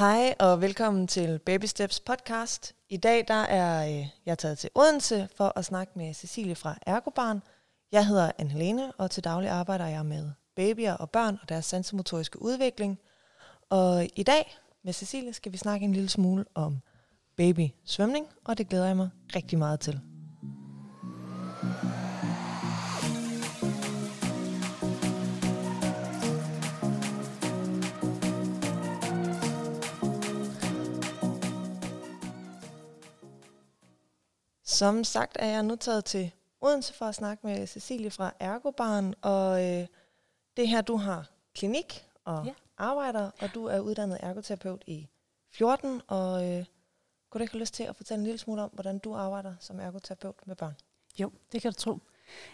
Hej og velkommen til Baby Steps podcast. I dag der er øh, jeg taget til Odense for at snakke med Cecilie fra Ergobarn. Jeg hedder Anne Helene, og til daglig arbejder jeg med babyer og børn og deres sansemotoriske udvikling. Og i dag med Cecilie skal vi snakke en lille smule om baby svømning, og det glæder jeg mig rigtig meget til. Som sagt er jeg nu taget til Odense for at snakke med Cecilie fra Ergobarn, og øh, det her, du har klinik og ja. arbejder, og du er uddannet ergoterapeut i 14, og øh, kunne du ikke have lyst til at fortælle en lille smule om, hvordan du arbejder som ergoterapeut med børn? Jo, det kan du tro.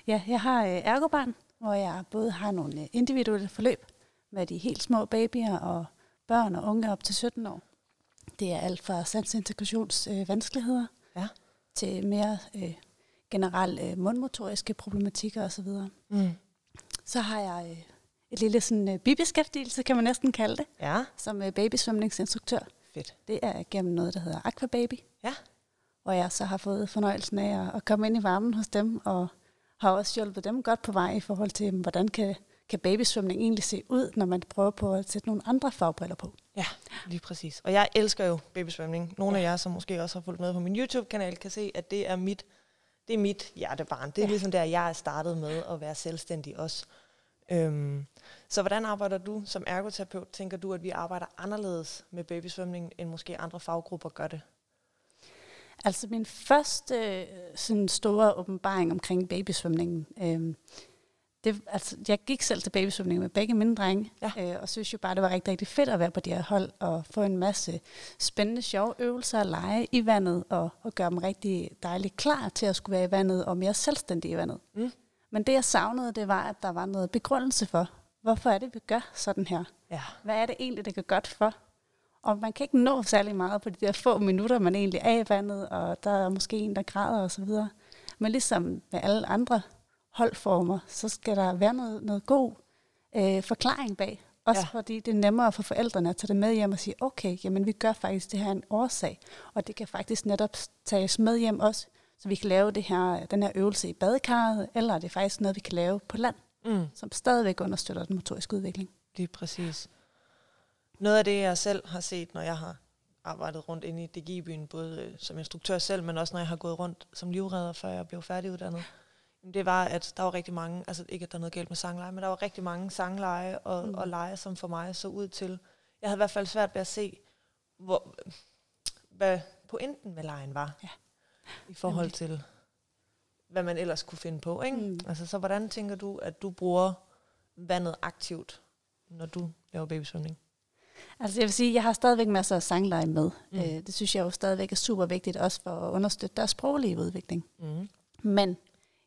Ja, jeg har øh, ergobarn, hvor jeg både har nogle øh, individuelle forløb med de helt små babyer og børn og unge op til 17 år. Det er alt fra sansintegrations øh, vanskeligheder Ja. Til mere øh, generelt øh, mundmotoriske problematikker osv. Mm. Så har jeg øh, et lille sådan, øh, bibeskæftigelse, kan man næsten kalde det, Ja, som øh, babysvømningsinstruktør. fedt. Det er gennem noget, der hedder Aquababy. Ja. Hvor jeg så har fået fornøjelsen af at, at komme ind i varmen hos dem, og har også hjulpet dem godt på vej i forhold til, hvordan kan, kan babysvømning egentlig se ud, når man prøver på at sætte nogle andre fagbriller på. Ja, lige præcis. Og jeg elsker jo babysvømning. Nogle ja. af jer, som måske også har fulgt med på min YouTube-kanal, kan se, at det er mit, det er mit hjertebarn. Det er ja. Ja. ligesom der, jeg er startet med at være selvstændig også. Øhm, så hvordan arbejder du som ergoterapeut? Tænker du, at vi arbejder anderledes med babysvømning, end måske andre faggrupper gør det? Altså min første øh, sådan store åbenbaring omkring babysvømningen, øh, det, altså, jeg gik selv til babysvømning med begge mine drenge, Ja. øh, og synes jo bare, det var rigtig, rigtig fedt at være på de her hold, og få en masse spændende, sjove øvelser og lege i vandet, og, og gøre dem rigtig dejligt klar til at skulle være i vandet, og mere selvstændige i vandet. Mm. Men det, jeg savnede, det var, at der var noget begrundelse for, hvorfor er det, vi gør sådan her? Ja. Hvad er det egentlig, det gør godt for? Og man kan ikke nå særlig meget på de der få minutter, man egentlig er i vandet, og der er måske en, der græder og så videre. Men ligesom med alle andre holdformer, så skal der være noget, noget god øh, forklaring bag. Også Ja. fordi det er nemmere for forældrene at tage det med hjem og sige, okay, jamen vi gør faktisk det her en årsag, og det kan faktisk netop tages med hjem også, så vi kan lave det her, den her øvelse i badekarret, eller det er faktisk noget, vi kan lave på land, Mm. som stadigvæk understøtter den motoriske udvikling. Lige præcis. Noget af det, jeg selv har set, når jeg har arbejdet rundt inde i DGI-byen, både øh, som instruktør selv, men også når jeg har gået rundt som livredder, før jeg blev færdiguddannet, det var, at der var rigtig mange, altså ikke, at der er noget galt med sangleje, men der var rigtig mange sangleje og, mm. Og lege, som for mig så ud til. Jeg havde i hvert fald svært ved at se, hvor, hvad pointen med lejen var, Ja. i forhold til, hvad man ellers kunne finde på. Ikke? Mm. Altså, så hvordan tænker du, at du bruger vandet aktivt, når du laver babysvømning? Altså jeg vil sige, jeg har stadigvæk masser af sangleje med. Mm. Øh, det synes jeg jo stadigvæk er super vigtigt, også for at understøtte deres sproglige udvikling. Mm. Men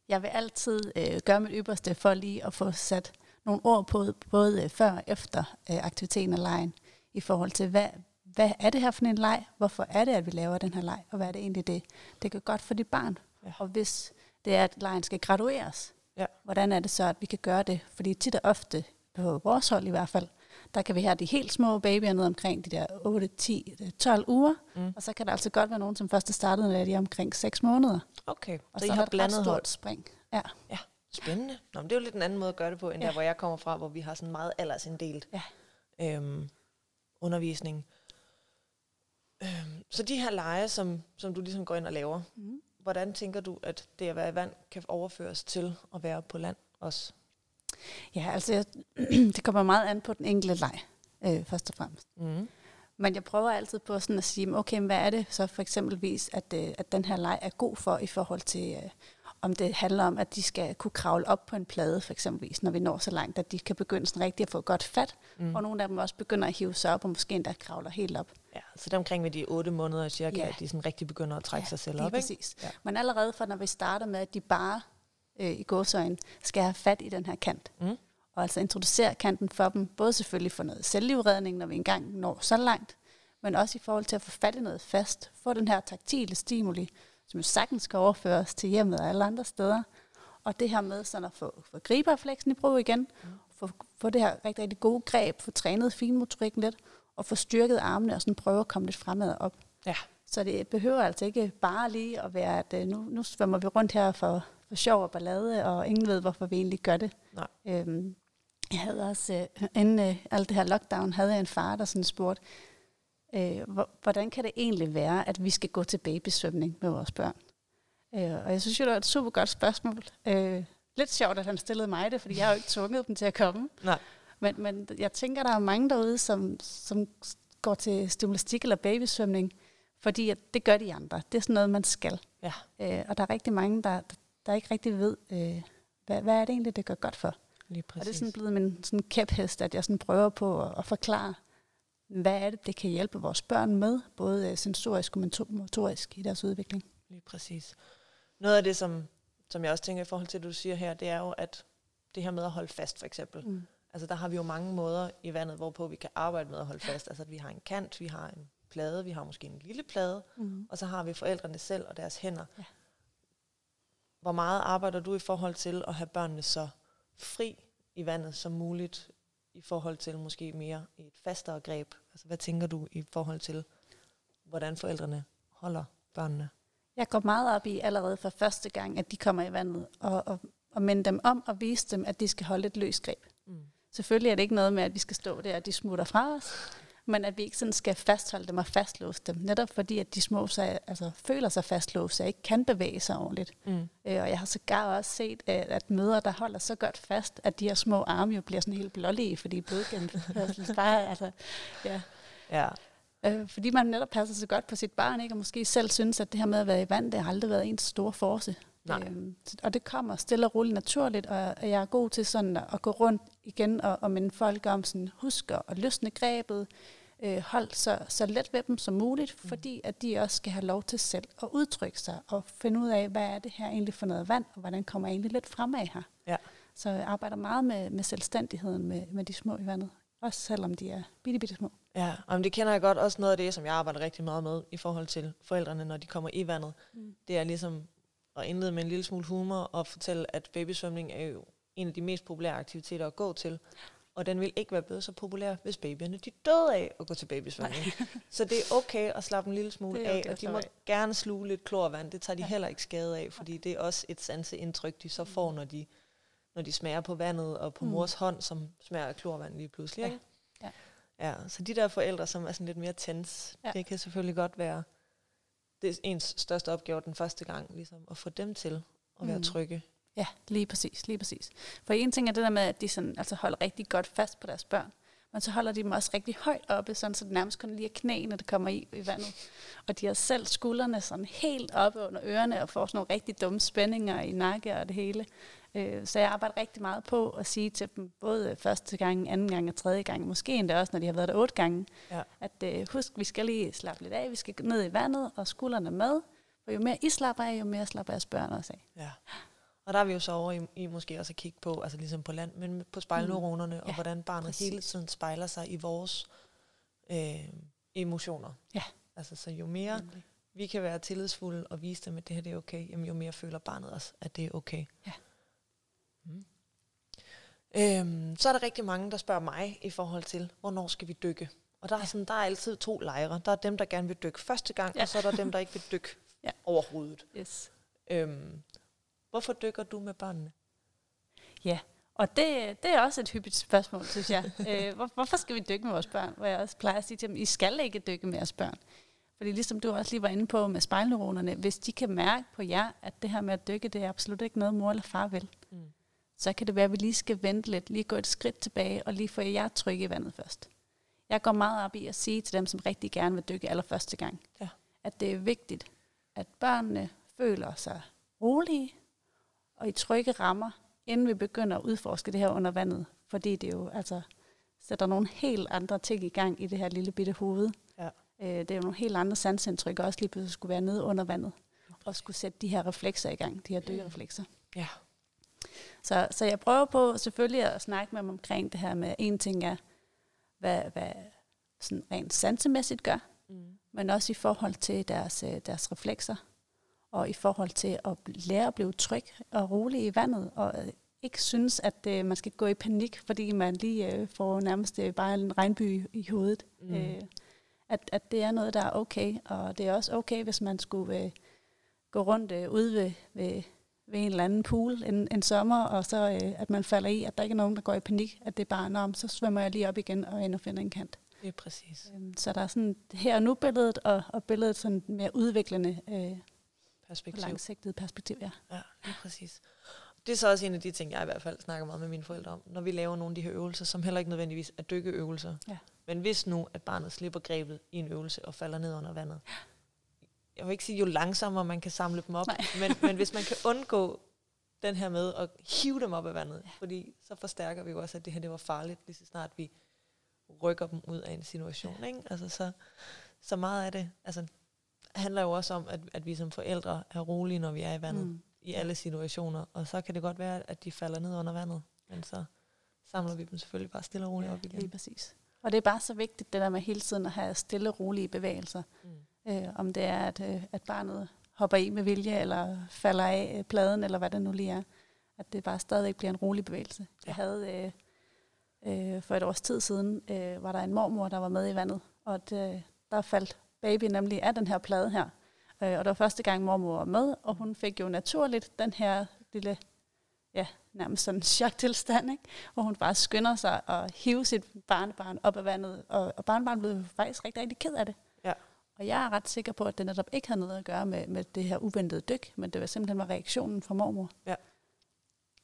jeg vil altid øh, gøre mit ypperste for lige at få sat nogle ord på, både øh, før og efter øh, aktiviteten og lejen, i forhold til, hvad, hvad er det her for en leg? Hvorfor er det, at vi laver den her leg? Og hvad er det egentlig, det, det gør godt for dit barn? Ja. Og hvis det er, at lejen skal gradueres, Ja. hvordan er det så, at vi kan gøre det? Fordi tit og ofte, på vores hold i hvert fald, der kan vi have de helt små babyer ned omkring de der 8, 10, 12 uger. Mm. Og så kan der altså godt være nogen, som først er startet, når de er omkring 6 måneder. Okay, Og så, I er har der et blandet stort hold. spring. Ja. Spændende. Nå, men det er jo lidt en anden måde at gøre det på, end ja. Ja. der, hvor jeg kommer fra, hvor vi har sådan meget aldersinddelt Ja. øhm, undervisning. Øhm, så de her lege, som, som du ligesom går ind og laver, Mm. hvordan tænker du, at det at være i vand kan overføres til at være på land også? Ja, altså jeg, det kommer meget an på den enkelte leg, øh, først og fremmest. Mm. Men jeg prøver altid på sådan at sige, okay, hvad er det så for eksempelvis, at, øh, at den her leg er god for i forhold til, øh, om det handler om, at de skal kunne kravle op på en plade, for eksempelvis, når vi når så langt, at de kan begynde sådan rigtig at få godt fat, Mm. og nogle af dem også begynder at hive sig op, og måske endda kravler helt op. Ja, så det er omkring ved de otte måneder cirka, Ja. at de sådan rigtig begynder at trække sig selv op, ikke? præcis. Ja. Men allerede fra, når vi starter med, at de bare øh, i gåsøjen skal have fat i den her kant, Mm. og altså introducere kanten for dem, både selvfølgelig for noget selvlivredning, når vi engang når så langt, men også i forhold til at få fat i noget fast, få den her taktile stimuli, som jo sagtens skal overføres til hjemmet og alle andre steder, og det her med sådan at få, få griberfleksen i brug igen, Mm. få, få det her rigtig, rigtig gode greb, få trænet finmotorikken lidt, at få styrket armene og sådan prøve at komme lidt fremad og op. Ja. Så det behøver altså ikke bare lige at være, at øh, nu, nu svømmer vi rundt her for, for sjov og ballade, og ingen ved, hvorfor vi egentlig gør det. Nej. Øhm, jeg havde også, øh, inden øh, alt det her lockdown, havde jeg en far, der sådan spurgte, øh, hvor- hvordan kan det egentlig være, at vi skal gå til babysvømning med vores børn? Øh, og jeg synes jo, det var et super godt spørgsmål. Øh, lidt sjovt, at han stillede mig det, fordi jeg har jo ikke tvunget dem til at komme. Nej. Men, men jeg tænker, der er mange derude, som, som går til stimulastik eller babysvømning, fordi at det gør de andre. Det er sådan noget, man skal. Ja. Øh, og der er rigtig mange, der, der ikke rigtig ved, øh, hvad, hvad er det egentlig, det gør godt for. Lige Præcis. Og det er sådan blevet min sådan kæphest, at jeg sådan prøver på at, at forklare, hvad er det, det kan hjælpe vores børn med, både øh, sensorisk og moto- motorisk i deres udvikling. Lige præcis. Noget af det, som, som jeg også tænker i forhold til det, du siger her, det er jo, at det her med at holde fast, for eksempel. Mm. Altså, der har vi jo mange måder i vandet, hvorpå vi kan arbejde med at holde fast. Altså, at vi har en kant, vi har en plade, vi har måske en lille plade, Mm. og så har vi forældrene selv og deres hænder. Ja. Hvor meget arbejder du i forhold til at have børnene så fri i vandet som muligt, i forhold til måske mere i et fastere greb? Altså, hvad tænker du i forhold til, hvordan forældrene holder børnene? Jeg går meget op i allerede fra første gang, at de kommer i vandet, og, og, og minde dem om og vise dem, at de skal holde et løst greb. Mm. Selvfølgelig er det ikke noget med, at vi skal stå der, og de smutter fra os, men at vi ikke sådan skal fastholde dem og fastlåse dem. Netop fordi, at de små sig, altså, føler sig fastlåst og ikke kan bevæge sig ordentligt. Mm. Øh, og jeg har sågar også set, at, mødre, der holder så godt fast, at de her små arme jo bliver sådan helt blålige, fordi blodgennemførsel bare, altså, ja. Ja. Øh, fordi man netop passer så godt på sit barn, ikke? og måske selv synes, at det her med at være i vand, det har aldrig været ens store force. Nej. Øhm, så- og det kommer stille og roligt naturligt, og og jeg er god til sådan at, at gå rundt igen og, og minde folk om, sådan, husk at løsne grebet, øh, hold så, så let ved dem som muligt, Mm. fordi at de også skal have lov til selv at udtrykke sig og finde ud af, hvad er det her egentlig for noget vand, og hvordan kommer jeg egentlig lidt fremad her. Ja. Så jeg arbejder meget med, med selvstændigheden med, med de små i vandet, også selvom de er bitte, bitte små. Ja, og det kender jeg godt også noget af det, som jeg arbejder rigtig meget med i forhold til forældrene, når de kommer i vandet. Mm. Det er ligesom at indlede med en lille smule humor og fortælle, at babysvømning er jo en af de mest populære aktiviteter at gå til. Og den vil ikke være blevet så populær, hvis babyerne de døde af at gå til babysvømning. så det er okay at slappe en lille smule af, okay at og de må af. gerne sluge lidt klorvand. Det tager de Ja. heller ikke skade af, fordi det er også et sanseindtryk, de så får, når de, når de smager på vandet og på Mm. mors hånd, som smager af klorvand lige pludselig. Ja. Ja. Ja, så de der forældre, som er sådan lidt mere tens, ja. det kan selvfølgelig godt være det er ens største opgave den første gang, ligesom at få dem til at være Mm. trygge. Ja, lige præcis, lige præcis. For en ting er det der med, at de sådan, altså holder rigtig godt fast på deres børn, men så holder de dem også rigtig højt oppe, sådan, så det nærmest kun lige er knæene, der kommer i i vandet. Og de har selv skuldrene sådan helt oppe under ørerne og får sådan nogle rigtig dumme spændinger i nakke og det hele. Øh, Så jeg arbejder rigtig meget på at sige til dem, både første gang, anden gang og tredje gang, måske endda også, når de har været der otte gange, Ja. at øh, husk, vi skal lige slappe lidt af, vi skal ned i vandet og skuldrene med, for jo mere I slapper af, jo mere slapper jeres børn også af. Ja. Og der er vi jo så over i, i måske også at kigge på, altså ligesom på land, men på spejlneuronerne, mm. og Ja, hvordan barnet præcis. hele tiden spejler sig i vores øh, emotioner. Ja. Altså så jo mere vi kan være tillidsfulde og vise dem, at det her det er okay, jamen, jo mere føler barnet også, at det er okay. Ja. Mm. Øhm, så er der rigtig mange, der spørger mig i forhold til, hvornår skal vi dykke? Og der er, sådan, der er altid to lejre. Der er dem, der gerne vil dykke første gang, Ja. og så er der dem, der ikke vil dykke ja. overhovedet. Yes. Øhm, hvorfor dykker du med børnene? Ja, og det, det er også et hyppigt spørgsmål, synes jeg. øh, hvor, hvorfor skal vi dykke med vores børn? Hvor jeg også plejer at sige til dem, I skal ikke dykke med jeres børn. Fordi ligesom du også lige var inde på med spejlneuronerne, hvis de kan mærke på jer, at det her med at dykke, det er absolut ikke noget, mor eller far vil, Mm. så kan det være, at vi lige skal vente lidt, lige gå et skridt tilbage, og lige få jer trygge i vandet først. Jeg går meget op i at sige til dem, som rigtig gerne vil dykke allerførste gang, Ja. at det er vigtigt, at børnene føler sig rolige og i trygge rammer, inden vi begynder at udforske det her under vandet. Fordi det jo altså sætter nogle helt andre ting i gang i det her lille bitte hoved. Ja. Øh, det er jo nogle helt andre sansindtryk, også lige pludselig skulle være nede under vandet. Og skulle sætte de her reflekser i gang, de her dykkereflekser. Ja. Så, så jeg prøver på selvfølgelig at snakke med dem omkring det her med, en ting er, hvad, hvad sådan rent sansemæssigt gør, Mm. men også i forhold til deres, øh, deres reflekser, og i forhold til at lære at blive tryg og rolig i vandet, og øh, ikke synes, at øh, man skal gå i panik, fordi man lige øh, får nærmest øh, bare en regnby i hovedet. Mm. Øh, at, at det er noget, der er okay, og det er også okay, hvis man skulle øh, gå rundt øh, ude ved, ved, ved en eller anden pool en, en sommer, og så øh, at man falder i, at der ikke er nogen, der går i panik, at det er bare, Nå, så svømmer jeg lige op igen og ind og finder en kant. Det er præcis. Øhm, så der er sådan her og nu billedet, og, og billedet sådan mere udviklende øh, Perspektiv. langsigtet perspektiv. Ja. Ja, lige præcis. Det er så også en af de ting, jeg i hvert fald snakker meget med mine forældre om, når vi laver nogle af de her øvelser, som heller ikke nødvendigvis er dykkeøvelser. Ja. Men hvis nu, at barnet slipper grebet i en øvelse og falder ned under vandet, jeg vil ikke sige, jo langsommere man kan samle dem op, men, men hvis man kan undgå den her med at hive dem op af vandet, ja. fordi så forstærker vi jo også, at det her det var farligt, lige så snart vi rykker dem ud af en situation. Ja. Ikke? Altså så, så meget af det altså, handler jo også om, at, at vi som forældre er rolige, når vi er i vandet, mm. i alle situationer, og så kan det godt være, at de falder ned under vandet, men så samler vi dem selvfølgelig bare stille og roligt ja, op igen. Lige præcis. Og det er bare så vigtigt, det der med hele tiden at have stille og rolige bevægelser. Mm. Øh, om det er, at, øh, at barnet hopper i med vilje, eller falder af øh, pladen, eller hvad det nu lige er. At det bare stadigvæk bliver en rolig bevægelse. Ja. Jeg havde øh, øh, for et års tid siden, øh, var der en mormor, der var med i vandet, og det, der faldt baby nemlig af den her plade her. Øh, og det var første gang, mormor var med, og hun fik jo naturligt den her lille ja, nærmest sådan en choktilstand, ikke? hvor hun bare skynder sig at hive sit barnebarn op af vandet, og, og barnebarnet blev faktisk rigtig, rigtig ked af det. Ja. Og jeg er ret sikker på, at det netop ikke havde noget at gøre med, med det her uventede dyk, men det var simpelthen var reaktionen fra mormor. Ja,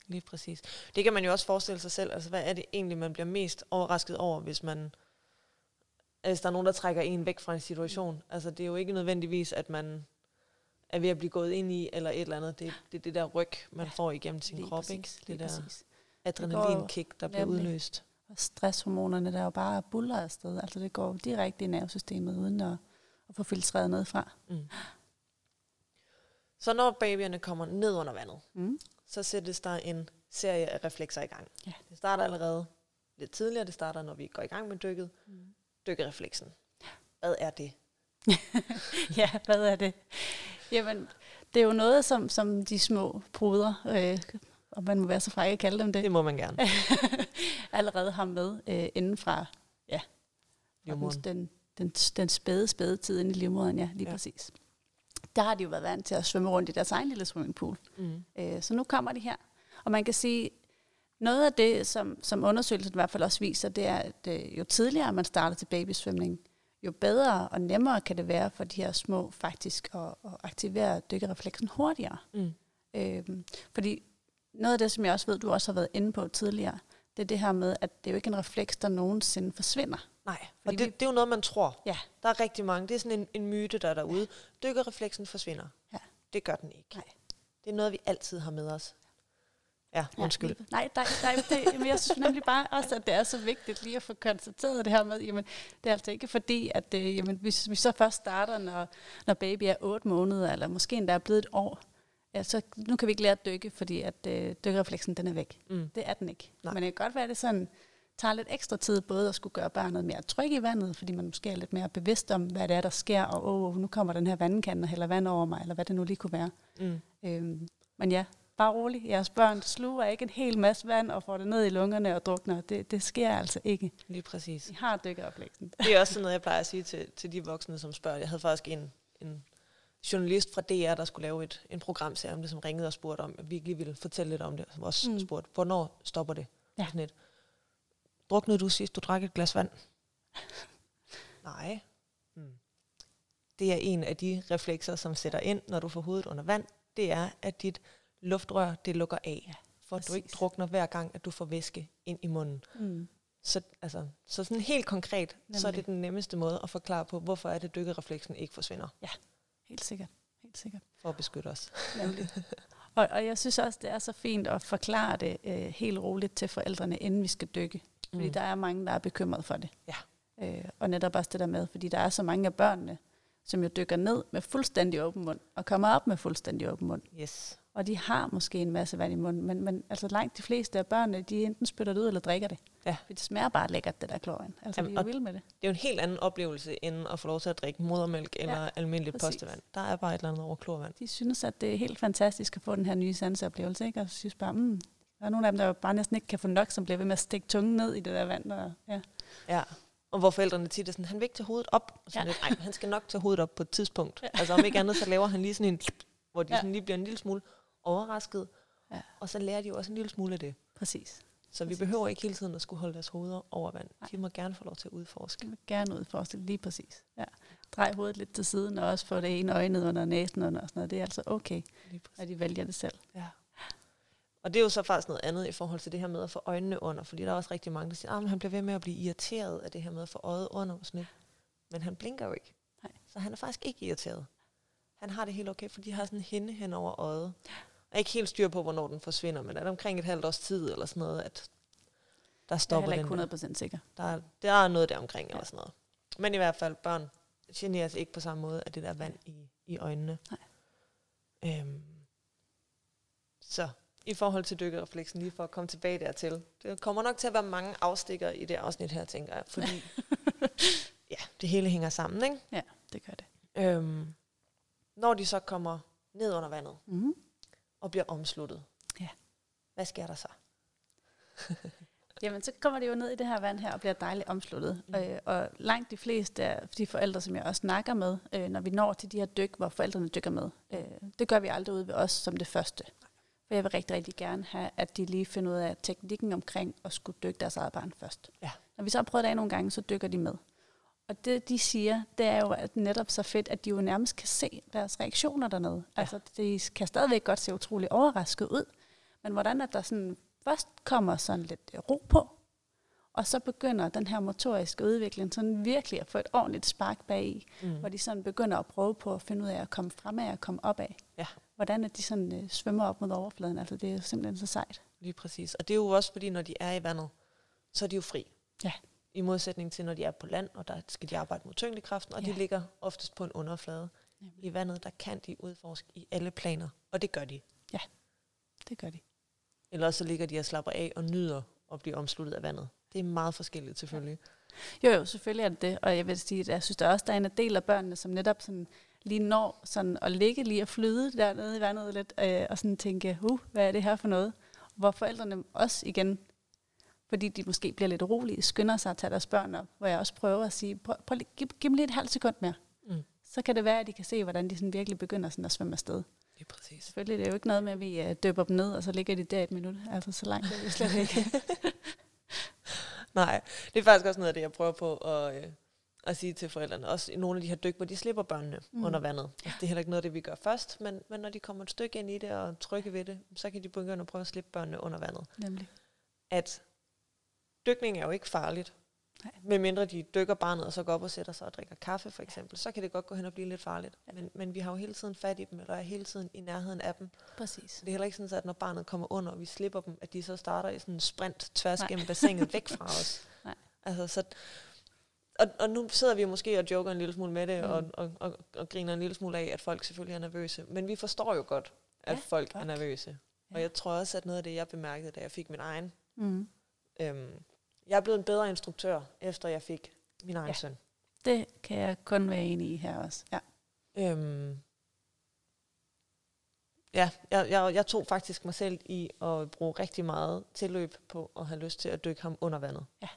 lige præcis. Det kan man jo også forestille sig selv. Altså, hvad er det egentlig, man bliver mest overrasket over, hvis man hvis der er nogen, der trækker en væk fra en situation. Altså, det er jo ikke nødvendigvis, at man er ved at blive gået ind i, eller et eller andet. Det, det er det der ryg, man ja, får igennem sin krop, præcis, ikke? Det der adrenalinkick, der bliver udløst. Og stresshormonerne, der jo bare buller afsted. Altså, det går direkte i nervesystemet, uden at, at få filtreret noget fra. Mm. Så når babyerne kommer ned under vandet, mm. så sættes der en serie af reflekser i gang. Ja. Det starter allerede lidt tidligere. Det starter, når vi går i gang med dykket. Mm. Dykkerefleksen. Hvad er det? ja, hvad er det? Jamen, det er jo noget, som, som de små bruder, øh, og man må være så fræk at kalde dem det. Det må man gerne. allerede har med øh, inden fra ja, den, den, den, den spæde, spæde tid inde i livmoderen, ja, lige ja. præcis. Der har de jo været vant til at svømme rundt i deres egen lille swimmingpool. Mm. Øh, så nu kommer de her. Og man kan sige, noget af det, som, som undersøgelsen i hvert fald også viser, det er, at øh, jo tidligere man starter til babysvømning, jo bedre og nemmere kan det være for de her små faktisk at, at aktivere dykkerefleksen hurtigere. Mm. Øhm, fordi noget af det, som jeg også ved, du også har været inde på tidligere, det er det her med, at det er jo ikke en refleks, der nogensinde forsvinder. Nej, og det, vi, det er jo noget, man tror. Ja. Der er rigtig mange. Det er sådan en, en myte, der er derude. Ja. Dykkerrefleksen forsvinder. Ja. Det gør den ikke. Nej. Det er noget, vi altid har med os. Ja, undskyld. Ja, nej, nej, nej det, men jeg synes nemlig bare også, at det er så vigtigt lige at få konstateret det her med, jamen, det er altså ikke fordi, at øh, jamen, hvis vi så først starter, når, når baby er 8 måneder, eller måske endda er blevet et år, ja, så nu kan vi ikke lære at dykke, fordi at øh, dykkerefleksen den er væk. Mm. Det er den ikke. Nej. Men det kan godt være, at det sådan tager lidt ekstra tid både at skulle gøre barnet mere tryg i vandet, fordi man måske er lidt mere bevidst om, hvad det er, der sker, og åh, nu kommer den her vandkande og hælder vand over mig, eller hvad det nu lige kunne være. Mm. Øhm, men ja, bare rolig. Jeres børn sluger ikke en hel masse vand og får det ned i lungerne og drukner. Det, det sker altså ikke. Lige præcis. I har dykkeroplæggen. Det er også sådan noget, jeg plejer at sige til, til de voksne, som spørger. Jeg havde faktisk en, en journalist fra DR, der skulle lave et, en programserie om det, som ringede og spurgte om, at vi ikke lige ville fortælle lidt om det, som også mm. spurgte, hvornår stopper det? Ja. Sådan et, Druknede du sidst, du drak et glas vand? Nej. Hmm. Det er en af de reflekser, som sætter ind, når du får hovedet under vand. Det er, at dit luftrør, det lukker af. For at du ikke drukner hver gang, at du får væske ind i munden. Mm. Så, altså, så sådan helt konkret, Nemlig. så er det den nemmeste måde at forklare på, hvorfor er det dykkerefleksen ikke forsvinder. Ja, helt sikkert. Helt sikkert. For at beskytte os. Nemlig. Og, og jeg synes også, det er så fint at forklare det øh, helt roligt til forældrene, inden vi skal dykke. Fordi mm. der er mange, der er bekymret for det. Ja. Øh, og netop også det der med, fordi der er så mange af børnene, som jo dykker ned med fuldstændig åben mund, og kommer op med fuldstændig åben mund. Yes. Og de har måske en masse vand i munden, men, men altså langt de fleste af børnene, de enten spytter det ud, eller drikker det. Ja. For det smager bare lækkert, det der klorvand. Altså, Jamen, de er vilde med det. Det er jo en helt anden oplevelse, end at få lov til at drikke modermælk eller ja, almindeligt præcis. postevand. Der er bare et eller andet over klorvand. De synes, at det er helt fantastisk at få den her nye sanseoplevelse, ikke? Og synes bare, mm, Der er nogle af dem, der bare næsten ikke kan få nok, som bliver ved med at stikke tungen ned i det der vand. Og, ja. Ja. Og hvor forældrene tit er sådan, han vil ikke tage hovedet op. Og sådan Ja. lidt, Ej, han skal nok tage hovedet op på et tidspunkt. Ja. Altså om ikke andet, så laver han lige sådan en, hvor de Ja. sådan lige bliver en lille smule overrasket. Ja. Og så lærer de jo også en lille smule af det. Præcis. Så vi Præcis. behøver ikke hele tiden at skulle holde deres hoveder over vand. De må gerne få lov til at udforske. Jeg vil gerne udforske lige præcis. Ja. Drej hovedet lidt til siden, og også få det ene øje ned under næsen og sådan noget. Det er altså okay, at de vælger det selv. Ja. Og det er jo så faktisk noget andet i forhold til det her med at få øjnene under, fordi der er også rigtig mange, der siger, at han bliver ved med at blive irriteret af det her med at få øjet under og sådan lidt. Men han blinker jo ikke. Nej. Så han er faktisk ikke irriteret. Han har det helt okay, for de har sådan en hinde hen over øjet. Jeg er ikke helt styr på, hvornår den forsvinder, men er det omkring et halvt års tid eller sådan noget, at der Jeg er stopper den. ikke der. 100% sikker. Der er, der er noget der omkring Ja. eller sådan noget. Men i hvert fald, børn generer sig ikke på samme måde af det der vand i, i øjnene. Nej. Øhm, så i forhold til dykkerrefleksen, lige for at komme tilbage dertil. Det kommer nok til at være mange afstikker i det afsnit her, tænker jeg. Fordi ja, det hele hænger sammen, ikke? Ja, det gør det. Øhm, når de så kommer ned under vandet Mm-hmm. Og bliver omsluttet, Ja. hvad sker der så? Jamen, så kommer de jo ned i det her vand her og bliver dejligt omsluttet. Mm. Øh, og langt de fleste af de forældre, som jeg også snakker med, øh, når vi når til de her dyk, hvor forældrene dykker med, øh, det gør vi aldrig ude ved os som det første. For jeg vil rigtig, rigtig gerne have, at de lige finder ud af teknikken omkring at skulle dykke deres eget barn først. Ja. Når vi så har prøvet det af nogle gange, så dykker de med. Og det, de siger, det er jo at netop så fedt, at de jo nærmest kan se deres reaktioner dernede. Ja. Altså, de kan stadigvæk godt se utrolig overrasket ud, men hvordan at der sådan først kommer sådan lidt ro på, og så begynder den her motoriske udvikling sådan virkelig at få et ordentligt spark bag i, Mm. hvor de sådan begynder at prøve på at finde ud af at komme fremad og komme opad. Ja. Hvordan at de sådan øh, svømmer op mod overfladen, altså det er jo simpelthen så sejt. Lige præcis. Og det er jo også fordi, når de er i vandet, så er de jo fri. Ja. I modsætning til, når de er på land, og der skal de arbejde mod tyngdekraften, og ja. Ja. de ligger oftest på en underflade. I vandet, der kan de udforske i alle planer, og det gør de. Det gør de. Eller også så ligger de og slapper af og nyder at blive omsluttet af vandet. Det er meget forskelligt selvfølgelig. Jo, jo, selvfølgelig er det det, og jeg vil sige, at jeg synes der også, der er en del af børnene, som netop sådan lige når sådan at ligge lige og flyde dernede i vandet lidt, øh, og sådan tænke, uh, hvad er det her for noget? Hvor forældrene også igen, fordi de måske bliver lidt urolige, skynder sig at tage deres børn op, hvor jeg også prøver at sige, prøv, prøv, giv, giv dem lige et halvt sekund mere. Mm. Så kan det være, at de kan se, hvordan de sådan virkelig begynder sådan at svømme afsted. Lige præcis. Selvfølgelig, det er jo ikke noget med, at vi øh, døber dem ned, og så ligger de der et minut. Altså, så langt er vi slet ikke. Nej, det er faktisk også noget af det, jeg prøver på at, øh, at sige til forældrene. Også i nogle af de her dyk, hvor de slipper børnene mm. Under vandet. Altså, det er heller ikke noget af det, vi gør først, men, men når de kommer et stykke ind i det og trykker ved det, så kan de begynde at prøve at slippe børnene under vandet. Nemlig. At dykning er jo ikke farligt. Nej. Medmindre de dykker barnet, og så går op og sætter sig og drikker kaffe, for eksempel. Så kan det godt gå hen og blive lidt farligt. Ja. Men, men vi har jo hele tiden fat i dem, eller er hele tiden i nærheden af dem. Præcis. Det er heller ikke sådan, at når barnet kommer under, og vi slipper dem, at de så starter i sådan en sprint tværs Nej. gennem bassinet væk fra os. Nej. Altså, så, og, og nu sidder vi måske og joker en lille smule med det, Mm. og, og, og, og griner en lille smule af, at folk selvfølgelig er nervøse. Men vi forstår jo godt, at Ja, folk godt. er nervøse. Og Ja. jeg tror også, at noget af det, jeg bemærkede, da jeg fik min egen... Mm. Øhm, jeg er blevet en bedre instruktør, efter jeg fik min egen Ja. søn. Det kan jeg kun være enig i her også. Ja. Øhm, ja, jeg, jeg, jeg tog faktisk mig selv i at bruge rigtig meget tilløb på at have lyst til at dykke ham under vandet. Ja.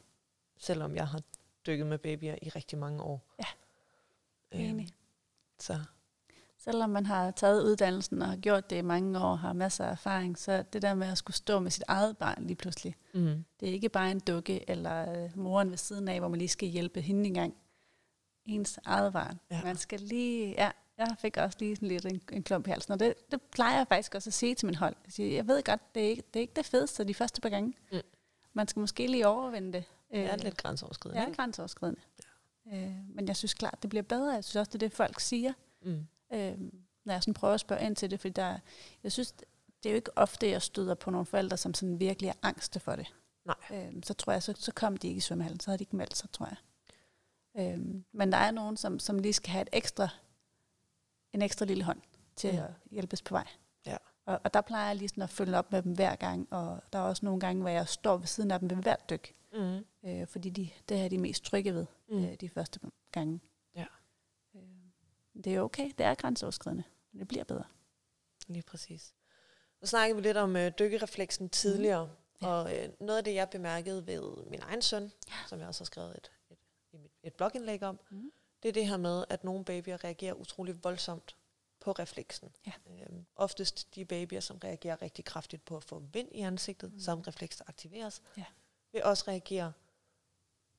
Selvom jeg har dykket med babyer i rigtig mange år. Ja. Øhm, Enig. så Selvom man har taget uddannelsen og har gjort det i mange år og har masser af erfaring, så det der med at skulle stå med sit eget barn lige pludselig, mm, det er ikke bare en dukke eller øh, moren ved siden af, hvor man lige skal hjælpe hende en gang. Ens eget barn. Ja. Man skal lige, ja, jeg fik også lige sådan lidt en, en klump i halsen, og det, det plejer jeg faktisk også at sige til min hold. Jeg, siger, jeg ved godt, det er, ikke, det er ikke det fedeste de første par gange. Mm. Man skal måske lige overvinde det. det er Øh, lidt grænseoverskridende. det er grænseoverskridende. Ja. Øh, men jeg synes klart, det bliver bedre. Jeg synes også, det er det, folk siger, Mm, øh, når jeg sådan prøver at spørge ind til det. Fordi der, jeg synes, det er jo ikke ofte, jeg støder på nogle forældre, som sådan virkelig er angste for det. Nej. Øh, så tror jeg, så, så kom de ikke i svømmehallen. Så havde de ikke meldt sig, tror jeg. Øh, men der er nogen, som, som lige skal have et ekstra, en ekstra lille hånd til Mm. at hjælpes på vej. Ja. Og, og der plejer jeg lige sådan at følge op med dem hver gang. Og der er også nogle gange, hvor jeg står ved siden af dem ved hvert dyk. mm, Øh, fordi de, det er de mest trygge ved mm. øh, de første gange. Det er okay, det er grænseoverskridende, men det bliver bedre. Lige præcis. Nu snakkede vi lidt om øh, dykkerefleksen tidligere, mm. ja. og øh, noget af det, jeg bemærkede ved min egen søn, ja. som jeg også har skrevet et, et, et, et blogindlæg om, mm. det er det her med, at nogle babyer reagerer utrolig voldsomt på refleksen. Ja. Øhm, oftest de babyer, som reagerer rigtig kraftigt på at få vind i ansigtet, mm. som refleks aktiveres, ja. vil også reagere,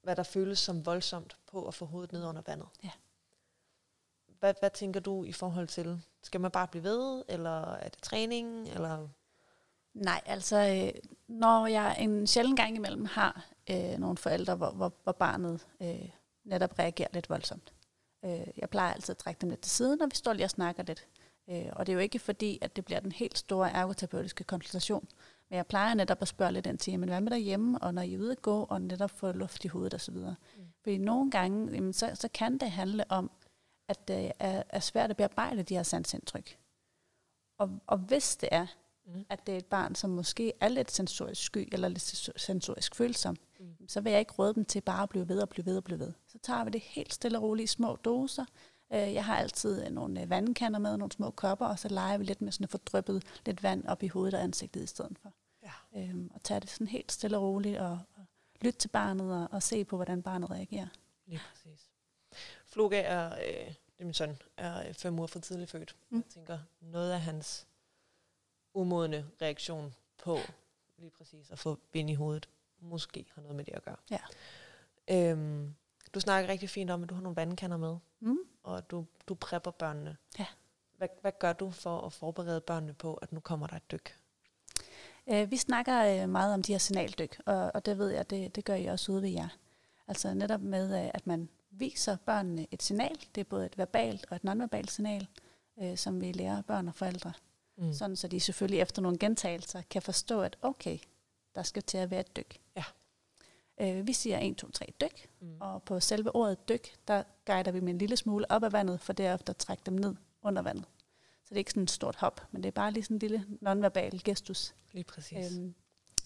hvad der føles som voldsomt på at få hovedet ned under vandet. Ja. Hvad, hvad tænker du i forhold til, skal man bare blive ved, eller er det træning, eller... Nej, altså, øh, når jeg en sjældent gang imellem har øh, nogle forældre, hvor, hvor, hvor barnet øh, netop reagerer lidt voldsomt, Øh, jeg plejer altid at trække dem lidt til siden, når vi står lige og snakker lidt. Øh, og det er jo ikke fordi, at det bliver den helt store ergoterapeutiske konsultation. Men jeg plejer netop at spørge lidt ind til, men hvad med derhjemme, og når I er ude at gå, og netop få luft i hovedet osv. Mm. Fordi nogle gange, jamen, så, så kan det handle om, at det er, er svært at bearbejde de her sansindtryk. Og, og hvis det er, mm. at det er et barn, som måske er lidt sensorisk sky, eller lidt sensorisk følsom, mm. så vil jeg ikke råde dem til bare at blive ved og blive ved og blive ved. Så tager vi det helt stille og roligt i små doser. Øh, jeg har altid nogle øh, vandkander med, nogle små kopper, og så leger vi lidt med sådan at få dryppet lidt vand op i hovedet og ansigtet i stedet for. Ja. Øhm, og tage det sådan helt stille og roligt, og, og lytte til barnet, og, og se på, hvordan barnet reagerer. Lige præcis. Floga er, øh, det min søn, er fem uger for tidligt født. Mm. Jeg tænker, noget af hans umodne reaktion på lige præcis at få vind i hovedet, måske har noget med det at gøre. Ja. Øhm, du snakker rigtig fint om, at du har nogle vandkander med, mm. og du, du prepper børnene. Ja. Hvad, hvad gør du for at forberede børnene på, at nu kommer der et dyk? Øh, vi snakker øh, meget om de her signaldyk, og, og det ved jeg, det, det gør I også ude ved jer. Altså netop med, øh, at man viser børnene et signal. Det er både et verbalt og et nonverbalt signal, øh, som vi lærer børn og forældre. Mm. Sådan så de selvfølgelig efter nogle gentagelser kan forstå, at okay, der skal til at være et dyk. Ja. Øh, vi siger 1, 2, 3 dyk, mm. og på selve ordet dyk, der guider vi med en lille smule op ad vandet, for derefter at trække dem ned under vandet. Så det er ikke sådan et stort hop, men det er bare lige sådan en lille nonverbal gestus. Lige præcis. Øhm,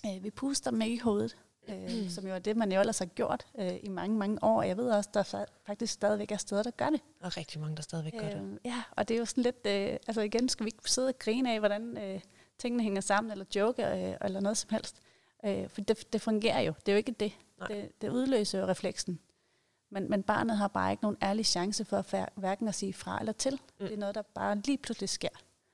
øh, vi puster ikke i hovedet, øh, som jo er det, man jo ellers har gjort øh, i mange, mange år. Jeg ved også, der faktisk stadigvæk er steder, der gør det. Og rigtig mange, der stadigvæk gør øh, det. Ja, og det er jo sådan lidt, øh, altså igen, skal vi ikke sidde og grine af, hvordan øh, tingene hænger sammen, eller joke, øh, eller noget som helst. Øh, for det, det fungerer jo. Det er jo ikke det. Det, det udløser jo refleksen. Men, men barnet har bare ikke nogen ærlig chance for at hverken at sige fra eller til. Mm. Det er noget, der bare lige pludselig sker.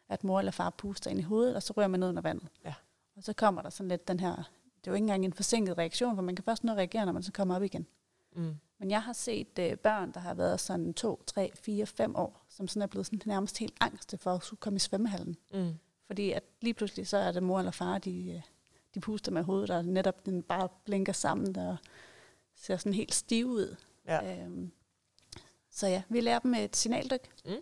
At mor eller far puster ind i hovedet, og så rører man ned under vandet. Ja. Og så kommer der sådan lidt den her... Det er jo ikke engang en forsinket reaktion, for man kan først nå at reagere, når man så kommer op igen. Mm. Men jeg har set uh, børn, der har været sådan 2, 3, 4, 5 år, som sådan er blevet sådan nærmest helt angste for at komme i svømmehallen. Mm. Fordi at lige pludselig så er det mor eller far, de, øh, de puster med hovedet, og netop den bare blinker sammen, og ser sådan helt stiv ud. Ja. Øhm, så ja, vi lærer dem et signaldyk, mm.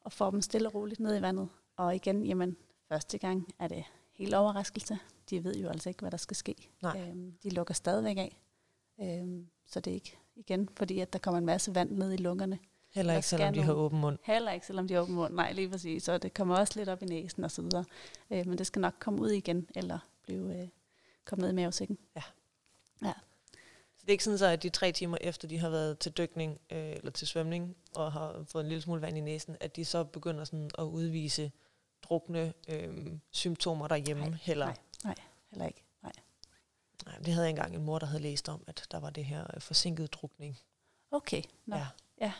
og får dem stille og roligt ned i vandet. Og igen, jamen, første gang er det helt overraskelse. De ved jo altså ikke, hvad der skal ske. Nej. Øhm, de lukker stadigvæk af. Øhm, så det er ikke igen, fordi at der kommer en masse vand ned i lungerne. Heller ikke, selvom de har åben mund. Heller ikke, selvom de har åben mund. Nej, lige præcis. Så det kommer også lidt op i næsen og så videre. Øh, men det skal nok komme ud igen, eller blive øh, komme ned i mavesækken. Ja. ja. Så det er ikke sådan så, at de tre timer efter, de har været til dykning øh, eller til svømning, og har fået en lille smule vand i næsen, at de så begynder sådan at udvise drukne øh, symptomer derhjemme? Nej, heller. nej, nej, heller ikke. Nej. nej. Det havde jeg engang en mor, der havde læst om, at der var det her øh, forsinket drukning. Okay, Nå. ja. ja.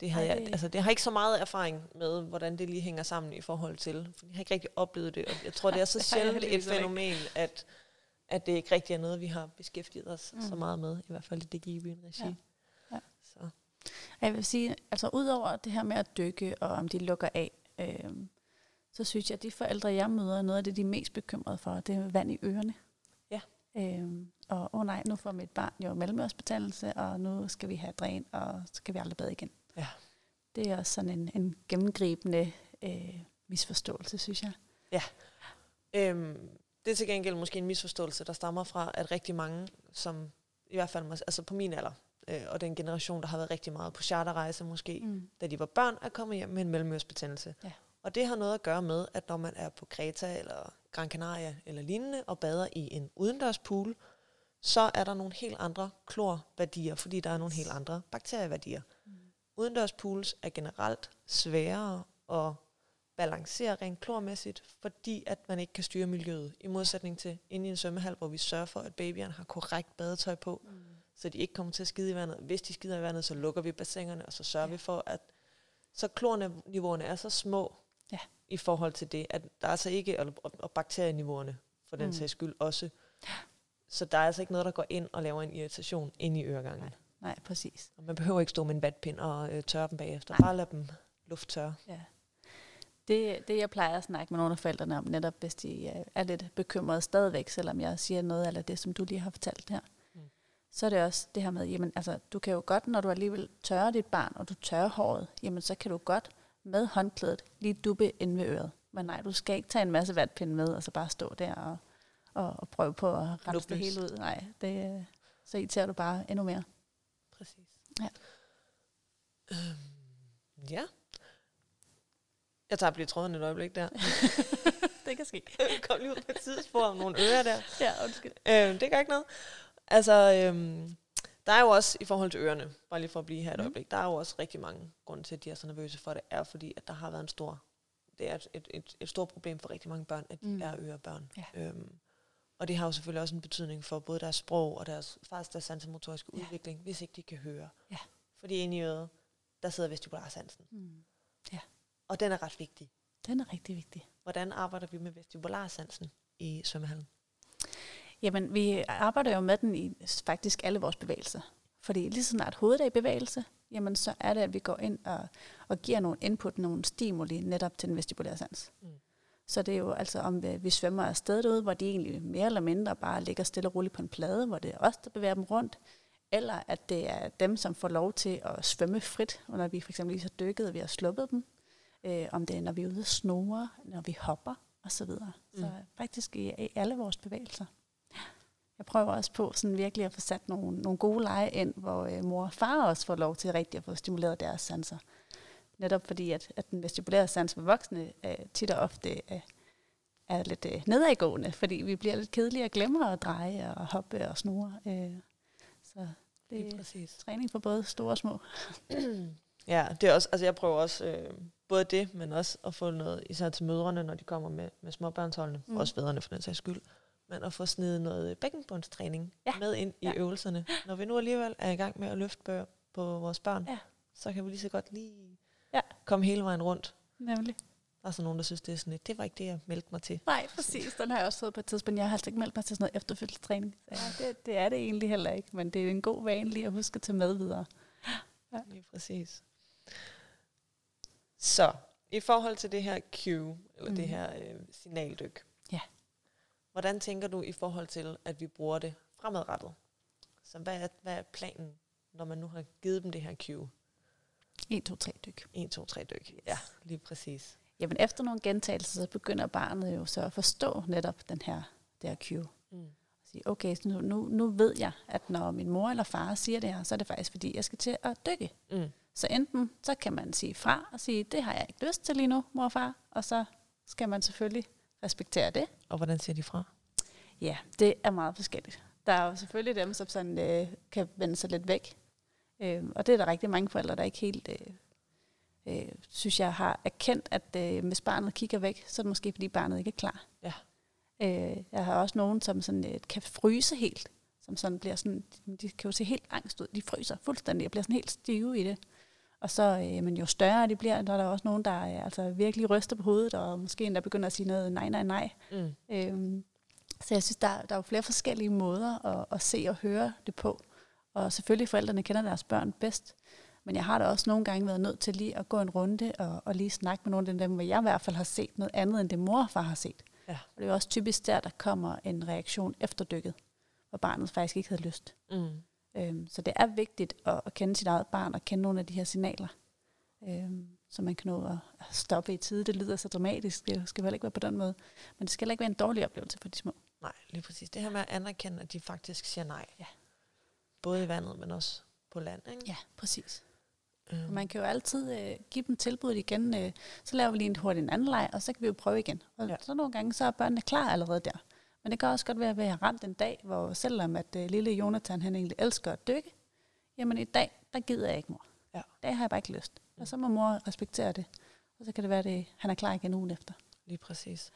Det, havde Ej, det... Jeg, altså, det har ikke så meget erfaring med, hvordan det lige hænger sammen i forhold til. For jeg har ikke rigtig oplevet det, og jeg tror, det er så sjældent et fænomen, at, at det ikke rigtig er noget, vi har beskæftiget os mm. så meget med, i hvert fald i det byen regi. Ja. Ja. Så. Jeg vil sige, altså udover det her med at dykke, og om de lukker af, øh, så synes jeg, at de forældre, jeg møder, noget af det, de er mest bekymrede for, det er vand i ørerne. Ja. Øh, og åh oh nej, nu får mit barn jo mellemørsbetændelse, og nu skal vi have dræn, og så skal vi aldrig bade igen. Ja. Det er også sådan en, en gennemgribende øh, misforståelse, synes jeg. Ja. Øhm, det er til gengæld måske en misforståelse, der stammer fra, at rigtig mange, som i hvert fald altså på min alder, øh, og den generation, der har været rigtig meget på charterrejse måske, mm. da de var børn, er kommet hjem med en mellemørsbetændelse. Ja. Og det har noget at gøre med, at når man er på Kreta eller Gran Canaria eller lignende, og bader i en udendørspool, så er der nogle helt andre klorværdier, fordi der er nogle helt andre bakterieværdier. Mm udendørspools er generelt sværere at balancere rent klormæssigt, fordi at man ikke kan styre miljøet. I modsætning til inde i en svømmehal, hvor vi sørger for, at babyerne har korrekt badetøj på, mm. så de ikke kommer til at skide i vandet. Hvis de skider i vandet, så lukker vi bassinerne, og så sørger ja. vi for, at så klorniveauerne er så små. I forhold til det, at der er altså ikke, og, og, bakterieniveauerne for den Mm. sags skyld også. Så der er altså ikke noget, der går ind og laver en irritation ind i øregangen. Nej. Nej, præcis. Og man behøver ikke stå med en vatpind og øh, tørre dem bagefter. Nej. Bare lad dem lufttørre. Ja. Det, det, jeg plejer at snakke med nogle af forældrene om, netop hvis de øh, er lidt bekymrede stadigvæk, selvom jeg siger noget af det, som du lige har fortalt her, mm. så er det også det her med, jamen altså, du kan jo godt, når du alligevel tørrer dit barn, og du tørrer håret, jamen så kan du godt med håndklædet lige duppe ind ved øret. Men nej, du skal ikke tage en masse vatpinde med, og så bare stå der og, og, og prøve på at rense det hele ud. Nej, det, så irriterer du bare endnu mere. Præcis. Ja. Øhm, ja. Jeg tager lige tråden et øjeblik der. det kan ske. Kom lige ud på et tidsspor om nogle ører der. Ja, undskyld. Øhm, det gør ikke noget. Altså, øhm, der er jo også i forhold til ørerne, bare lige for at blive her et Mm. øjeblik, der er jo også rigtig mange grunde til, at de er så nervøse for det, er fordi, at der har været en stor, det er et, et, et, et stort problem for rigtig mange børn, at de mm. Er ørebørn. Ja. Øhm, og det har jo selvfølgelig også en betydning for både deres sprog og deres, faktisk deres sansemotoriske Ja. udvikling, hvis ikke de kan høre. Ja. Fordi inde i øret, der sidder vestibularsansen. Mm. Og den er ret vigtig. Den er rigtig vigtig. Hvordan arbejder vi med vestibularsansen i svømmehallen? Jamen, vi arbejder jo med den i faktisk alle vores bevægelser. Fordi lige så snart hovedet er i bevægelse, jamen så er det, at vi går ind og, og giver nogle input, nogle stimuli netop til den vestibulære sans. Mm. Så det er jo altså, om vi, vi svømmer afsted derude, hvor de egentlig mere eller mindre bare ligger stille og roligt på en plade, hvor det er os, der bevæger dem rundt, eller at det er dem, som får lov til at svømme frit, og når vi for eksempel lige har dykket, og vi har sluppet dem, øh, om det er, når vi er ude at snore, når vi hopper, og så videre. Mm. Så faktisk i, i alle vores bevægelser. Jeg prøver også på sådan virkelig at få sat nogle, nogle gode lege ind, hvor øh, mor og far også får lov til rigtig at få stimuleret deres sanser. Netop fordi, at, at den vestibulære sans for voksne øh, tit og ofte øh, er lidt øh, nedadgående, fordi vi bliver lidt kedelige og glemmer at dreje og hoppe og snore. Øh, så det er præcis. træning for både store og små. Ja, det er også, altså jeg prøver også øh, både det, men også at få noget, især til mødrene, når de kommer med, med småbørnsholdene. Mm. også fædrene for den sags skyld, men at få snedet noget bækkenbundstræning Ja. med ind i Ja. øvelserne. Når vi nu alligevel er i gang med at løfte bør på vores børn, Ja. så kan vi lige så godt lige Ja. komme hele vejen rundt. Nemlig. Der er så nogen, der synes, det er sådan lidt, det var ikke det, jeg meldte mig til. Nej, præcis. Den har jeg også fået på et tidspunkt. Jeg har altså ikke meldt mig til sådan noget efterfølgelsestræning. Ja, det, det er det egentlig heller ikke, men det er en god vane lige at huske at tage med videre. Ja. Lige præcis. Så, i forhold til det her cue, eller mm. det her øh, signaldyk. Ja. Hvordan tænker du i forhold til, at vi bruger det fremadrettet? Så hvad er, hvad er planen, når man nu har givet dem det her cue? 1, 2, 3 dyk. 1, 2, 3 dyk. Yes. Ja, lige præcis. Jamen efter nogle gentagelser, så begynder barnet jo så at forstå netop den her, det her cue. Mm. Sige, okay, så nu, nu, nu ved jeg, at når min mor eller far siger det her, så er det faktisk fordi, jeg skal til at dykke. Mm. Så enten, så kan man sige fra og sige, det har jeg ikke lyst til lige nu, mor og far, og så skal man selvfølgelig respektere det. Og hvordan siger de fra? Ja, det er meget forskelligt. Der er jo selvfølgelig dem, som sådan, øh, kan vende sig lidt væk. Øh, og det er der rigtig mange forældre, der ikke helt, øh, øh, synes jeg, har erkendt, at øh, hvis barnet kigger væk, så er det måske, fordi barnet ikke er klar. Ja. Øh, jeg har også nogen, som sådan, øh, kan fryse helt. Som sådan bliver sådan, de, de kan jo se helt angst ud. De fryser fuldstændig og bliver sådan helt stive i det. Og så, øh, men jo større de bliver, der er der også nogen, der øh, altså virkelig ryster på hovedet, og måske endda begynder at sige noget nej, nej, nej. Mm. Øhm, så jeg synes, der, der er jo flere forskellige måder at, at se og høre det på. Og selvfølgelig forældrene kender deres børn bedst. Men jeg har da også nogle gange været nødt til lige at gå en runde og, og lige snakke med nogle af dem, hvor jeg i hvert fald har set noget andet, end det mor og far har set. Ja. Og det er jo også typisk der, der kommer en reaktion efter dykket, hvor barnet faktisk ikke havde lyst. Mm. Øhm, så det er vigtigt at, at kende sit eget barn og kende nogle af de her signaler, øhm, så man kan nå at at stoppe i tide. Det lyder så dramatisk, det skal heller ikke være på den måde. Men det skal heller ikke være en dårlig oplevelse for de små. Nej, lige præcis. Det her med at anerkende, at de faktisk siger nej. Ja. Både i vandet, men også på land. Ikke? Ja, præcis. Og man kan jo altid øh, give dem tilbuddet igen. Øh, så laver vi lige en hurtig en anden leg, og så kan vi jo prøve igen. Og ja. så nogle gange, så er børnene klar allerede der. Men det kan også godt være, at har ramt en dag, hvor selvom at øh, lille Jonathan han egentlig elsker at dykke, jamen i dag, der gider jeg ikke, mor. Ja. I dag har jeg bare ikke lyst. Og så må mor respektere det. Og så kan det være, at han er klar igen ugen efter. Lige præcis.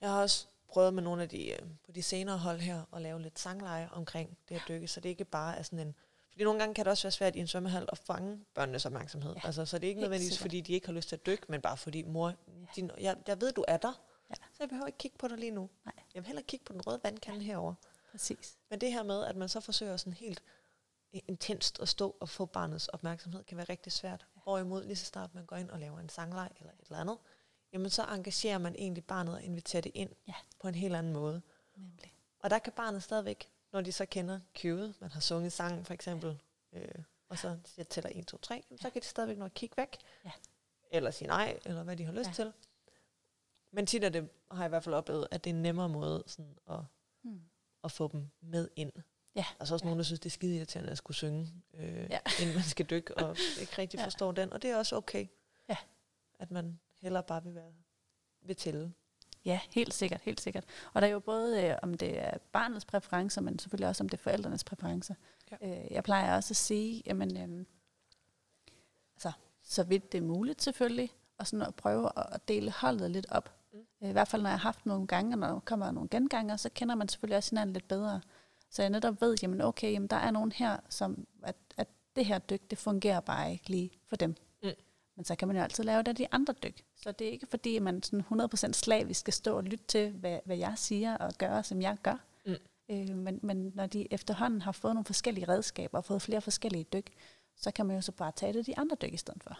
Jeg har også prøvet med nogle af de, øh, på de senere hold her, at lave lidt sangleje omkring det at dykke, så det ikke bare er sådan en... Fordi nogle gange kan det også være svært i en svømmehal at fange børnenes opmærksomhed. Ja, altså, så det er ikke nødvendigvis, fordi de ikke har lyst til at dykke, men bare fordi, mor, din, jeg, jeg ved, du er der, ja. så jeg behøver ikke kigge på dig lige nu. Nej. Jeg vil hellere kigge på den røde vandkande ja. herover. Præcis. Men det her med, at man så forsøger sådan helt intenst at stå og få barnets opmærksomhed, kan være rigtig svært. Ja. Hvorimod lige så snart man går ind og laver en sangleg eller et eller andet, jamen så engagerer man egentlig barnet og inviterer det ind ja. på en helt anden måde. Nemlig. Og der kan barnet stadigvæk, når de så kender cueet, man har sunget sangen for eksempel, øh, og så jeg tæller 1, 2, 3, ja. så kan de stadigvæk nå at kigge væk, ja. eller sige nej, eller hvad de har lyst ja. til. Men tit er det, har jeg i hvert fald oplevet, at det er en nemmere måde sådan at, hmm. at få dem med ind. Ja. Og så også ja. nogen, der synes, det er skide irriterende at skulle synge, øh, ja. inden man skal dykke, og ikke rigtig ja. forstår den. Og det er også okay, ja. at man hellere bare vil være ved tælle. Ja, helt sikkert, helt sikkert. Og der er jo både, øh, om det er barnets præferencer, men selvfølgelig også om det er forældrenes præferencer. Ja. Øh, jeg plejer også at sige, jamen, øh, altså, så vidt det er muligt selvfølgelig, og sådan at prøve at dele holdet lidt op. Øh, I hvert fald når jeg har haft nogle gange, og når der kommer nogle genganger, så kender man selvfølgelig også hinanden lidt bedre. Så jeg netop ved, jamen okay, jamen der er nogen her, som at, at det her dyk, det fungerer bare ikke lige for dem. Mm. Men så kan man jo altid lave det af de andre dyk. Så det er ikke fordi, man sådan 100% slavisk skal stå og lytte til, hvad, hvad jeg siger og gøre, som jeg gør. Mm. Øh, men, men når de efterhånden har fået nogle forskellige redskaber og fået flere forskellige dyk, så kan man jo så bare tage det de andre dyk i stedet for.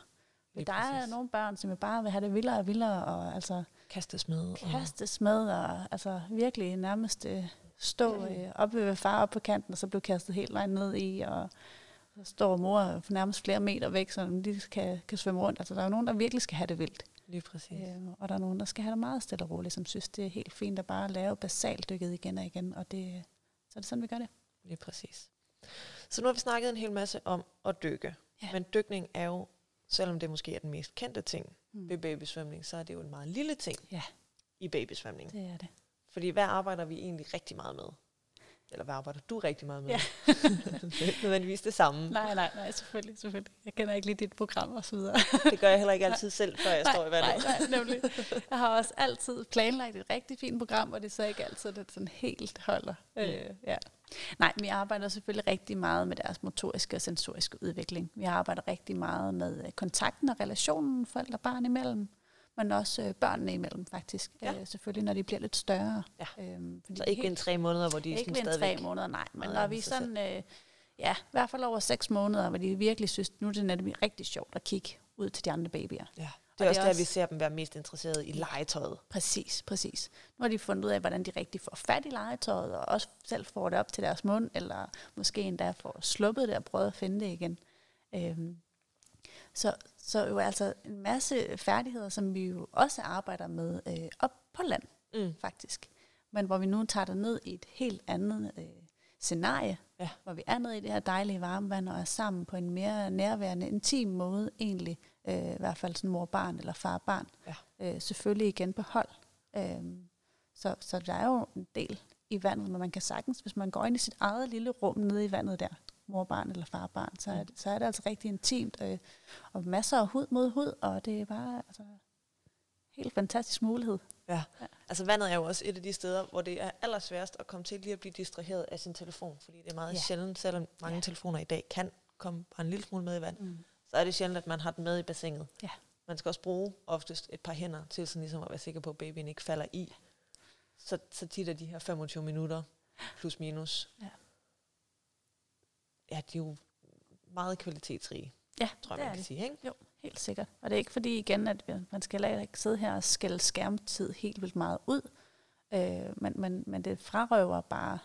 Men der præcis. er nogle børn, som jo bare vil have det vildere og vildere, og altså kastes med. Kastes med, og altså virkelig nærmest øh, stå øh, oppe ved far op på kanten, og så blive kastet helt langt ned i, og så står mor for nærmest flere meter væk, så de kan, kan svømme rundt. Altså, der er jo nogen, der virkelig skal have det vildt. Lige præcis. Øh, og der er nogen, der skal have det meget stille og roligt, som synes, det er helt fint at bare lave basaldykket igen og igen, og det, så er det sådan, vi gør det. Lige præcis. Så nu har vi snakket en hel masse om at dykke. Ja. Men dykning er jo, selvom det måske er den mest kendte ting mm. ved babysvømning, så er det jo en meget lille ting ja. i babysvømning. Det er det. Fordi hvad arbejder vi egentlig rigtig meget med? Eller hvad arbejder du rigtig meget med? Ja. det er ikke nødvendigvis det samme. Nej, nej, nej, selvfølgelig, selvfølgelig. Jeg kender ikke lige dit program og så videre. det gør jeg heller ikke altid selv, før jeg nej, står i vandet. Nej, nej, nemlig. Jeg har også altid planlagt et rigtig fint program, og det er så ikke altid, at det sådan helt holder. Mm. Øh, ja. Nej, vi arbejder selvfølgelig rigtig meget med deres motoriske og sensoriske udvikling. Vi arbejder rigtig meget med kontakten og relationen forældre og barn imellem men også øh, børnene imellem faktisk. Ja. Øh, selvfølgelig, når de bliver lidt større. Ja. Øhm, fordi så ikke en tre måneder, hvor de er ikke sådan stadigvæk... Ikke tre måneder, nej. Men når vi sådan, øh, ja, i hvert fald over seks måneder, hvor de virkelig synes, nu er det netop rigtig sjovt at kigge ud til de andre babyer. Ja. Det er og også det er der, vi ser dem være mest interesserede i legetøjet. Præcis, præcis. Nu har de fundet ud af, hvordan de rigtig får fat i legetøjet, og også selv får det op til deres mund, eller måske endda får sluppet det og prøvet at finde det igen. Øhm, så, så jo altså en masse færdigheder, som vi jo også arbejder med øh, op på land, mm. faktisk. Men hvor vi nu tager det ned i et helt andet øh, scenarie, ja. hvor vi er nede i det her dejlige varmevand og er sammen på en mere nærværende, intim måde egentlig, øh, i hvert fald sådan mor-barn eller far-barn. Ja. Øh, selvfølgelig igen på hold. Øh, så, så der er jo en del i vandet, men man kan sagtens, hvis man går ind i sit eget lille rum nede i vandet der, morbarn eller farbarn, så er, det, så er det altså rigtig intimt, øh, og masser af hud mod hud, og det er bare altså, helt fantastisk mulighed. Ja. ja, altså vandet er jo også et af de steder, hvor det er allersværest at komme til lige at blive distraheret af sin telefon, fordi det er meget ja. sjældent, selvom mange ja. telefoner i dag kan komme bare en lille smule med i vand, mm. så er det sjældent, at man har den med i bassinet. Ja. Man skal også bruge oftest et par hænder til sådan ligesom at være sikker på, at babyen ikke falder i. Så, så tit er de her 25 minutter plus minus ja ja, de er jo meget kvalitetsrige, ja, tror jeg, man kan det. sige. Ikke? Jo, helt sikkert. Og det er ikke fordi igen, at man skal ikke sidde her og skælde skærmtid helt vildt meget ud, øh, men, men, men det frarøver bare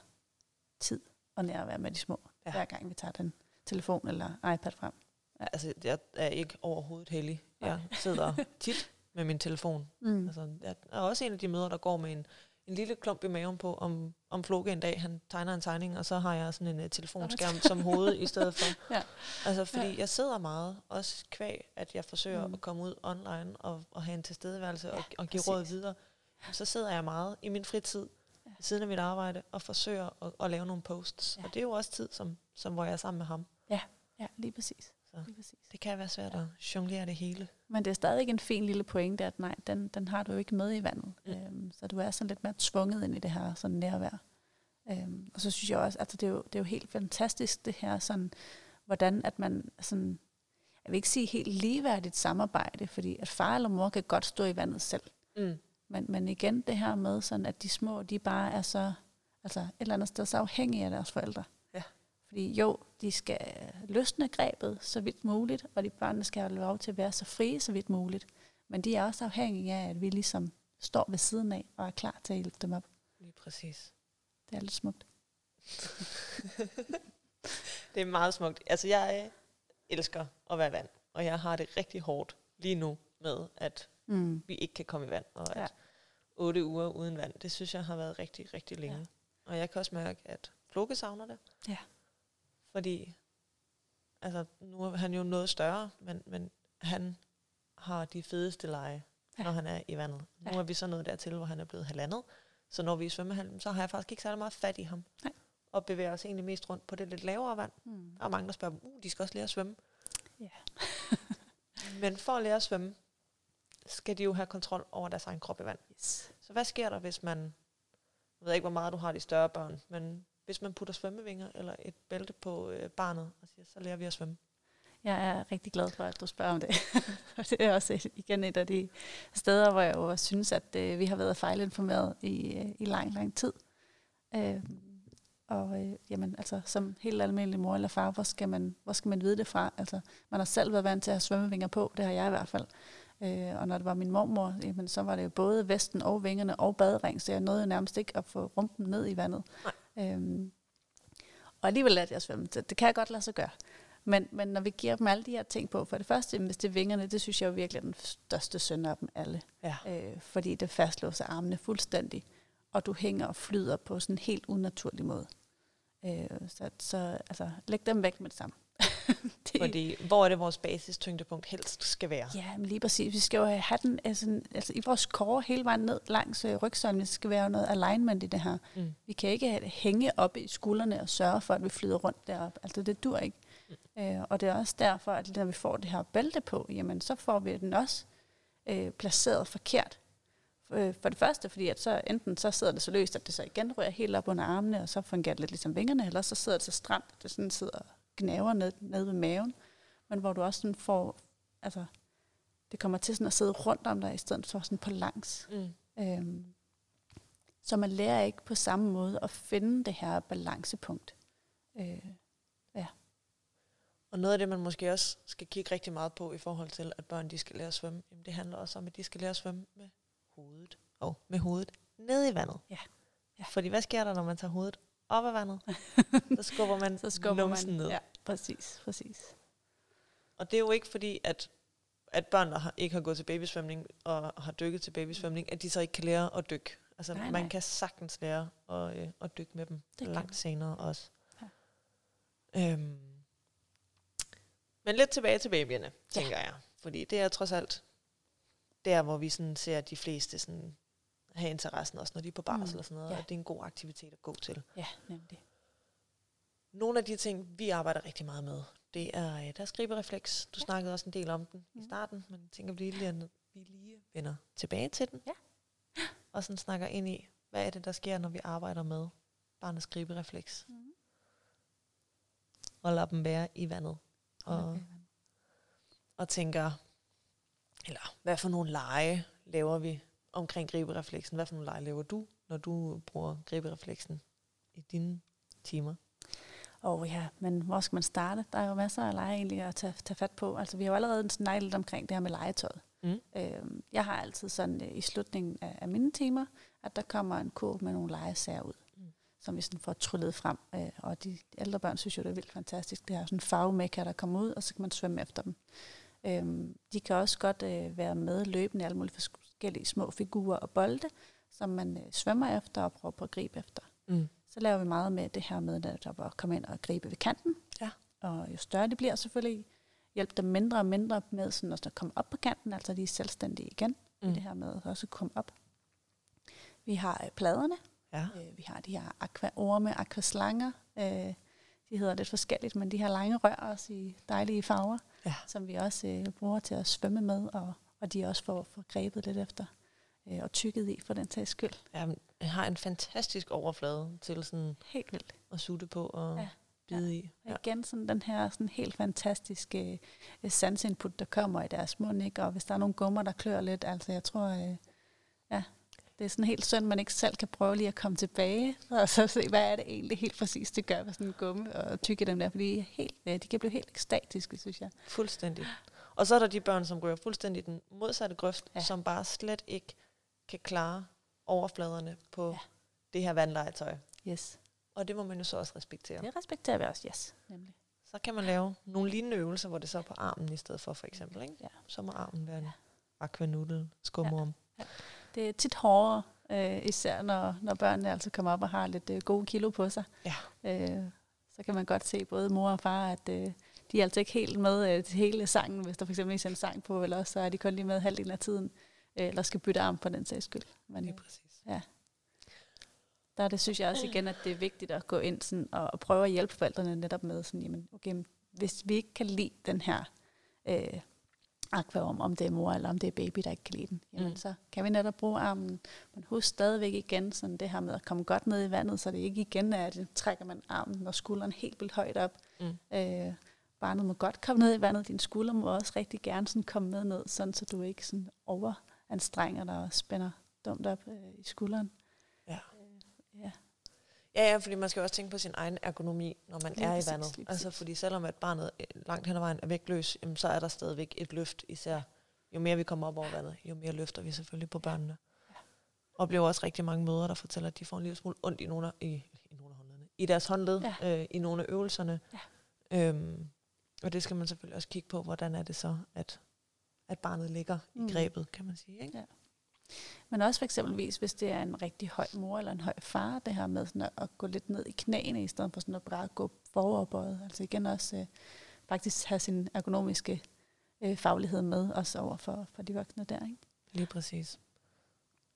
tid og nærvær med de små, ja. hver gang vi tager den telefon eller iPad frem. Ja. Altså, jeg er ikke overhovedet heldig. Jeg sidder tit med min telefon. Mm. Altså, jeg er også en af de møder, der går med en en lille klump i maven på, om, om Floke en dag han tegner en tegning, og så har jeg sådan en uh, telefonskærm som hoved i stedet for. ja. Altså fordi ja. jeg sidder meget, også kvæg, at jeg forsøger mm. at komme ud online og, og have en tilstedeværelse ja, og, og give præcis. råd videre. Så sidder jeg meget i min fritid, ja. siden af mit arbejde, og forsøger at, at lave nogle posts. Ja. Og det er jo også tid, som, som hvor jeg er sammen med ham. Ja, ja lige præcis. Så det kan være svært at jonglere det hele. Men det er stadig en fin lille pointe, at nej, den, den har du jo ikke med i vandet. Mm. Øhm, så du er sådan lidt mere tvunget ind i det her sådan nærvær. Øhm, og så synes jeg også, altså det er, jo, det er jo helt fantastisk det her, sådan, hvordan at man sådan, jeg vil ikke sige helt ligeværdigt samarbejde, fordi at far eller mor kan godt stå i vandet selv. Mm. Men, men igen det her med, sådan, at de små, de bare er så, altså et eller andet sted, så afhængige af deres forældre. Ja. Fordi jo, de skal løsne grebet så vidt muligt, og de børnene skal have lov til at være så frie så vidt muligt. Men de er også afhængige af, at vi ligesom står ved siden af og er klar til at hjælpe dem op. Lige præcis. Det er lidt smukt. Det er meget smukt. Altså, jeg øh, elsker at være vand, og jeg har det rigtig hårdt lige nu med, at Mm. vi ikke kan komme i vand, og Ja. at otte uger uden vand, det synes jeg har været rigtig, rigtig længe. Ja. Og jeg kan også mærke, at Floke savner det. Ja. Fordi, altså, nu er han jo noget større, men, men han har de fedeste lege, Ja. når han er i vandet. Nu Ja. er vi så nået dertil, hvor han er blevet halvandet. Så når vi er i svømmehallen, så har jeg faktisk ikke særlig meget fat i ham. Nej. Og bevæger os egentlig mest rundt på det lidt lavere vand. Mm. Der er mange, der spørger, uh, de skal også lære at svømme. Ja. Men for at lære at svømme, skal de jo have kontrol over deres egen krop i vand. Yes. Så hvad sker der, hvis man, jeg ved ikke, hvor meget du har de større børn, men hvis man putter svømmevinger eller et bælte på øh, barnet, og siger, så lærer vi at svømme. Jeg er rigtig glad for, at du spørger om det. Det er også et, igen et af de steder, hvor jeg jo synes, at øh, vi har været fejlinformeret i, øh, i lang, lang tid. Øh, og øh, jamen, altså, som helt almindelig mor eller far, hvor skal, man, hvor skal man vide det fra? Altså, man har selv været vant til at have svømmevinger på, det har jeg i hvert fald. Øh, og når det var min mormor, jamen, så var det jo både vesten og vingerne og badering, så jeg nåede nærmest ikke at få rumpen ned i vandet. Øhm, og alligevel lærte jeg svømme. Det, det kan jeg godt lade sig gøre. Men, men når vi giver dem alle de her ting på, for det første, hvis det er vingerne, det synes jeg jo virkelig er den største synd af dem alle. Ja. Øh, fordi det fastlåser armene fuldstændig, og du hænger og flyder på sådan en helt unaturlig måde. Øh, så, så altså, læg dem væk med det samme. det, Fordi, hvor er det vores basistyngdepunkt helst skal være? Ja, men lige præcis. Vi skal jo have den altså, altså i vores core hele vejen ned langs øh, rygsøjlen. Det skal være noget alignment i det her. Mm. Vi kan ikke have det hænge op i skuldrene og sørge for, at vi flyder rundt derop. Altså det dur ikke. Mm. Øh, og det er også derfor, at når vi får det her bælte på, jamen så får vi den også øh, placeret forkert. Øh, for det første, fordi at så enten så sidder det så løst, at det så igen rører helt op under armene, og så fungerer det lidt ligesom vingerne, eller så sidder det så stramt, at det sådan sidder gnaver ned, ned ved maven. Men hvor du også sådan får, altså det kommer til sådan at sidde rundt om dig, i stedet for sådan på langs. Mm. Øhm, så man lærer ikke på samme måde at finde det her balancepunkt. Øh, Og noget af det, man måske også skal kigge rigtig meget på i forhold til, at børn de skal lære at svømme, jamen det handler også om, at de skal lære at svømme med hovedet. Og med hovedet ned i vandet. Ja. Ja. Fordi hvad sker der, når man tager hovedet op af vandet? så skubber man så skubber numsen man ned. Ja, præcis, præcis. Og det er jo ikke fordi, at, at børn, der har, ikke har gået til babysvømning og har dykket til babysvømning, at de så ikke kan lære at dykke. Altså Nej, nej, nej. man kan sagtens lære at, øh, at dykke med dem kan langt man. senere også. Ja. Øhm. Men lidt tilbage til babyerne, tænker jeg. Fordi det er trods alt der, hvor vi sådan ser de fleste sådan have interessen, også når de er på barsel Mm, og sådan noget, ja. og det er en god aktivitet at gå til. Ja, nemlig. Nogle af de ting, vi arbejder rigtig meget med, det er øh, deres griberefleks. Du Ja. snakkede også en del om den i Mhm. starten, men jeg tænker, vi lige, at vi lige vender tilbage til den. Ja. Og sådan snakker ind i, hvad er det, der sker, når vi arbejder med barnets griberefleks. Mm. Og lader dem være i vandet. Og, Okay. og tænker, eller hvad for nogle lege laver vi omkring griberefleksen? Hvad for nogle lege laver du, når du bruger griberefleksen i dine timer? Og ja, men hvor skal man starte? Der er jo masser af lege egentlig at tage, tage fat på. Altså vi har jo allerede snakket lidt omkring det her med legetøjet. Mm. Øhm, jeg har altid sådan øh, i slutningen af, af mine timer, at der kommer en kurv med nogle legesager ud, mm. som vi sådan får tryllet frem. Øh, og de ældre børn synes jo, det er vildt fantastisk. Det her sådan farvemækker, der kommer ud, og så kan man svømme efter dem. Øhm, de kan også godt øh, være med løbende i alle mulige forskellige små figurer og bolde, som man øh, svømmer efter og prøver på at gribe efter. Mm. Så laver vi meget med det her med, at der bare komme ind og gribe ved kanten. Ja. Og jo større de bliver selvfølgelig, hjælp dem mindre og mindre med sådan at komme op på kanten, altså de er selvstændige igen, mm. det her med at også komme op. Vi har øh, pladerne, Ja. øh, vi har de her aquaorme, aquaslanger, øh, de hedder lidt forskelligt, men de her lange rør også i dejlige farver, Ja. som vi også øh, bruger til at svømme med, og, og de også får, får grebet lidt efter øh, og tykket i for den sags skyld. Ja, jeg har en fantastisk overflade til sådan Helt vildt. at sutte på og Ja. ja. bide i. Ja. Igen sådan den her sådan helt fantastiske øh, sansinput, der kommer i deres mund, ikke? og hvis der er nogle gummer, der klør lidt, altså jeg tror, øh, ja, det er sådan helt synd, man ikke selv kan prøve lige at komme tilbage, og så se, hvad er det egentlig helt præcis, det gør med sådan en gumme, og tykke dem der, fordi helt, øh, de kan blive helt ekstatiske, synes jeg. Fuldstændig. Og så er der de børn, som ryger fuldstændig den modsatte grøft, Ja. ja. som bare slet ikke kan klare overfladerne på Ja. ja. det her vandlegetøj. Yes. Og det må man jo så også respektere. Det respekterer vi også, yes. Nemlig. Så kan man lave nogle lignende øvelser, hvor det så er på armen i stedet for, for eksempel. Ikke? Ja. Så må armen være en aquanudel, skumorm. Det er tit hårdere, øh, især når, når børnene altså kommer op og har lidt øh, gode kilo på sig. Ja. Øh, så kan man godt se både mor og far, at øh, de er altså ikke helt med øh, til hele sangen, hvis der for eksempel ikke er en sang på, eller så er de kun lige med halvdelen af tiden, øh, eller skal bytte arm på den sags skyld. Men øh, præcis. der er det, synes jeg også igen, at det er vigtigt at gå ind sådan, og, og prøve at hjælpe forældrene netop med, sådan, jamen, okay, hvis vi ikke kan lide den her øh, akvarum, om det er mor eller om det er baby, der ikke kan lide den, jamen. Mm. så kan vi netop bruge armen. Men husk stadigvæk igen sådan det her med at komme godt ned i vandet, så det ikke igen er, at det trækker man armen og skulderen helt vildt højt op. Mm. Øh, barnet må godt komme ned i vandet, din skulder må også rigtig gerne sådan komme med ned, sådan så du ikke sådan overanstrenger dig og spænder dumt op øh, i skulderen. Ja. Øh, ja. Ja, ja, fordi man skal også tænke på sin egen ergonomi, når man Lige er præcis, i vandet. Altså fordi selvom at barnet øh, langt hen ad vejen er vægtløs, jamen, så er der stadigvæk et løft, især jo mere vi kommer op over vandet, jo mere løfter vi selvfølgelig på børnene. Ja. Oplever også rigtig mange mødre, der fortæller, at de får en lille smule ondt i nogle af, i, i, nogle af håndledene, i deres håndled, Ja. øh, i nogle af øvelserne. Ja. Øhm, og det skal man selvfølgelig også kigge på, hvordan er det så, at, at barnet ligger Mm. i grebet, kan man sige. Ikke? Ja. Men også for eksempelvis, hvis det er en rigtig høj mor eller en høj far, det her med sådan at, at gå lidt ned i knæene, i stedet for sådan at bare gå foroverbøjet. Altså igen også øh, faktisk have sin ergonomiske øh, faglighed med, også over for, for de voksne der. Ikke? Lige præcis.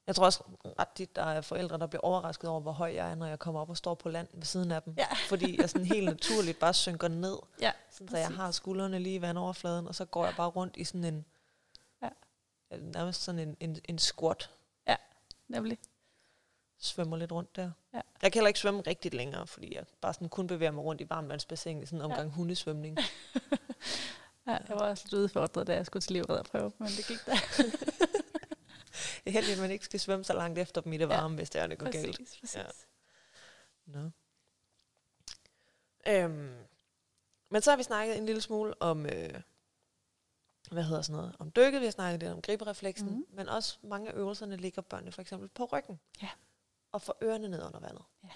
Jeg tror også ret tit, der er forældre, der bliver overrasket over, hvor høj jeg er, når jeg kommer op og står på land ved siden af dem. Ja. Fordi jeg sådan helt naturligt bare synker ned, Ja, sådan, så jeg har skuldrene lige i vandoverfladen, og så går jeg bare rundt i sådan en, Ja. ja, nærmest sådan en, en, en squat, Nemlig. svømmer lidt rundt der. Ja. Jeg kan heller ikke svømme rigtigt længere, fordi jeg bare sådan kun bevæger mig rundt i varmvandsbassin i sådan en omgang ja. hundesvømning. Ja, jeg var også lidt udfordret, da jeg skulle til livredderprøve, men det gik da. Det heldigt, at man ikke skal svømme så langt efter dem i det Ja. varme, hvis det er, det går galt. præcis, præcis. Ja. Nå. Øhm, men så har vi snakket en lille smule om, øh, hvad hedder sådan noget, om dykket, vi har snakket lidt om griberefleksen, mm. men også mange af øvelserne ligger børnene for eksempel på ryggen. Ja. Og får ørerne ned under vandet. Ja.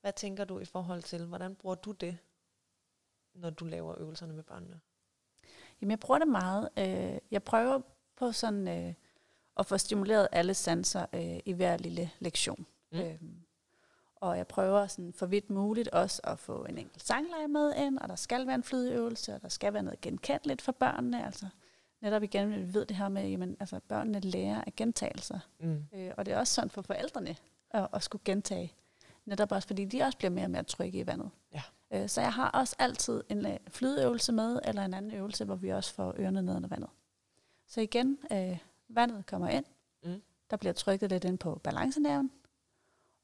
Hvad tænker du i forhold til, hvordan bruger du det, når du laver øvelserne med børnene? Jamen, jeg bruger det meget. Øh, jeg prøver på sådan øh, at få stimuleret alle sanser øh, i hver lille lektion. Mm. Mm. Øhm, og jeg prøver sådan for vidt muligt også at få en enkelt sangleje med ind, og der skal være en flydeøvelse, og der skal være noget genkendeligt for børnene. Altså netop igen, vi ved det her med, jamen, altså børnene lærer af gentagelser. Mm. Øh, og det er også sådan for forældrene at, at skulle gentage. Netop også fordi de også bliver mere og mere trygge i vandet. Ja. Øh, så jeg har også altid en øh, flydeøvelse med, eller en anden øvelse, hvor vi også får ørerne ned under vandet. Så igen, øh, vandet kommer ind, Mm. der bliver trykket lidt ind på balancenerven,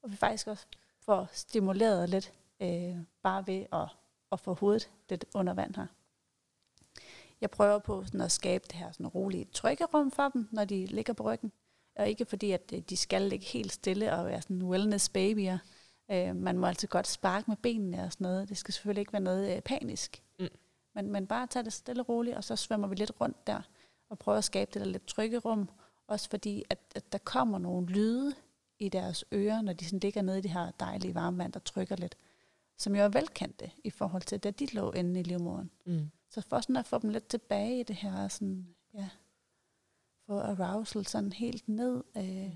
og vi faktisk også får stimuleret lidt øh, bare ved at, at få hovedet lidt under vand her. Jeg prøver på sådan at skabe det her sådan rolige trykkerum for dem, når de ligger på ryggen. Og ikke fordi, at øh, de skal ligge helt stille og være sådan wellness babyer. Øh, man må altid godt sparke med benene og sådan noget. Det skal selvfølgelig ikke være noget øh, panisk. Mm. Men, men bare tage det stille og roligt, og så svømmer vi lidt rundt der og prøver at skabe det der lidt trykkerum. Også fordi, at, at der kommer nogle lyde i deres ører, når de sådan ligger nede i det her dejlige varmevand, der trykker lidt. Som jo er velkendte i forhold til, da de lå inde i livmoderen. Mm. Så for sådan at få dem lidt tilbage i det her, sådan, ja, få arousal sådan helt ned, øh,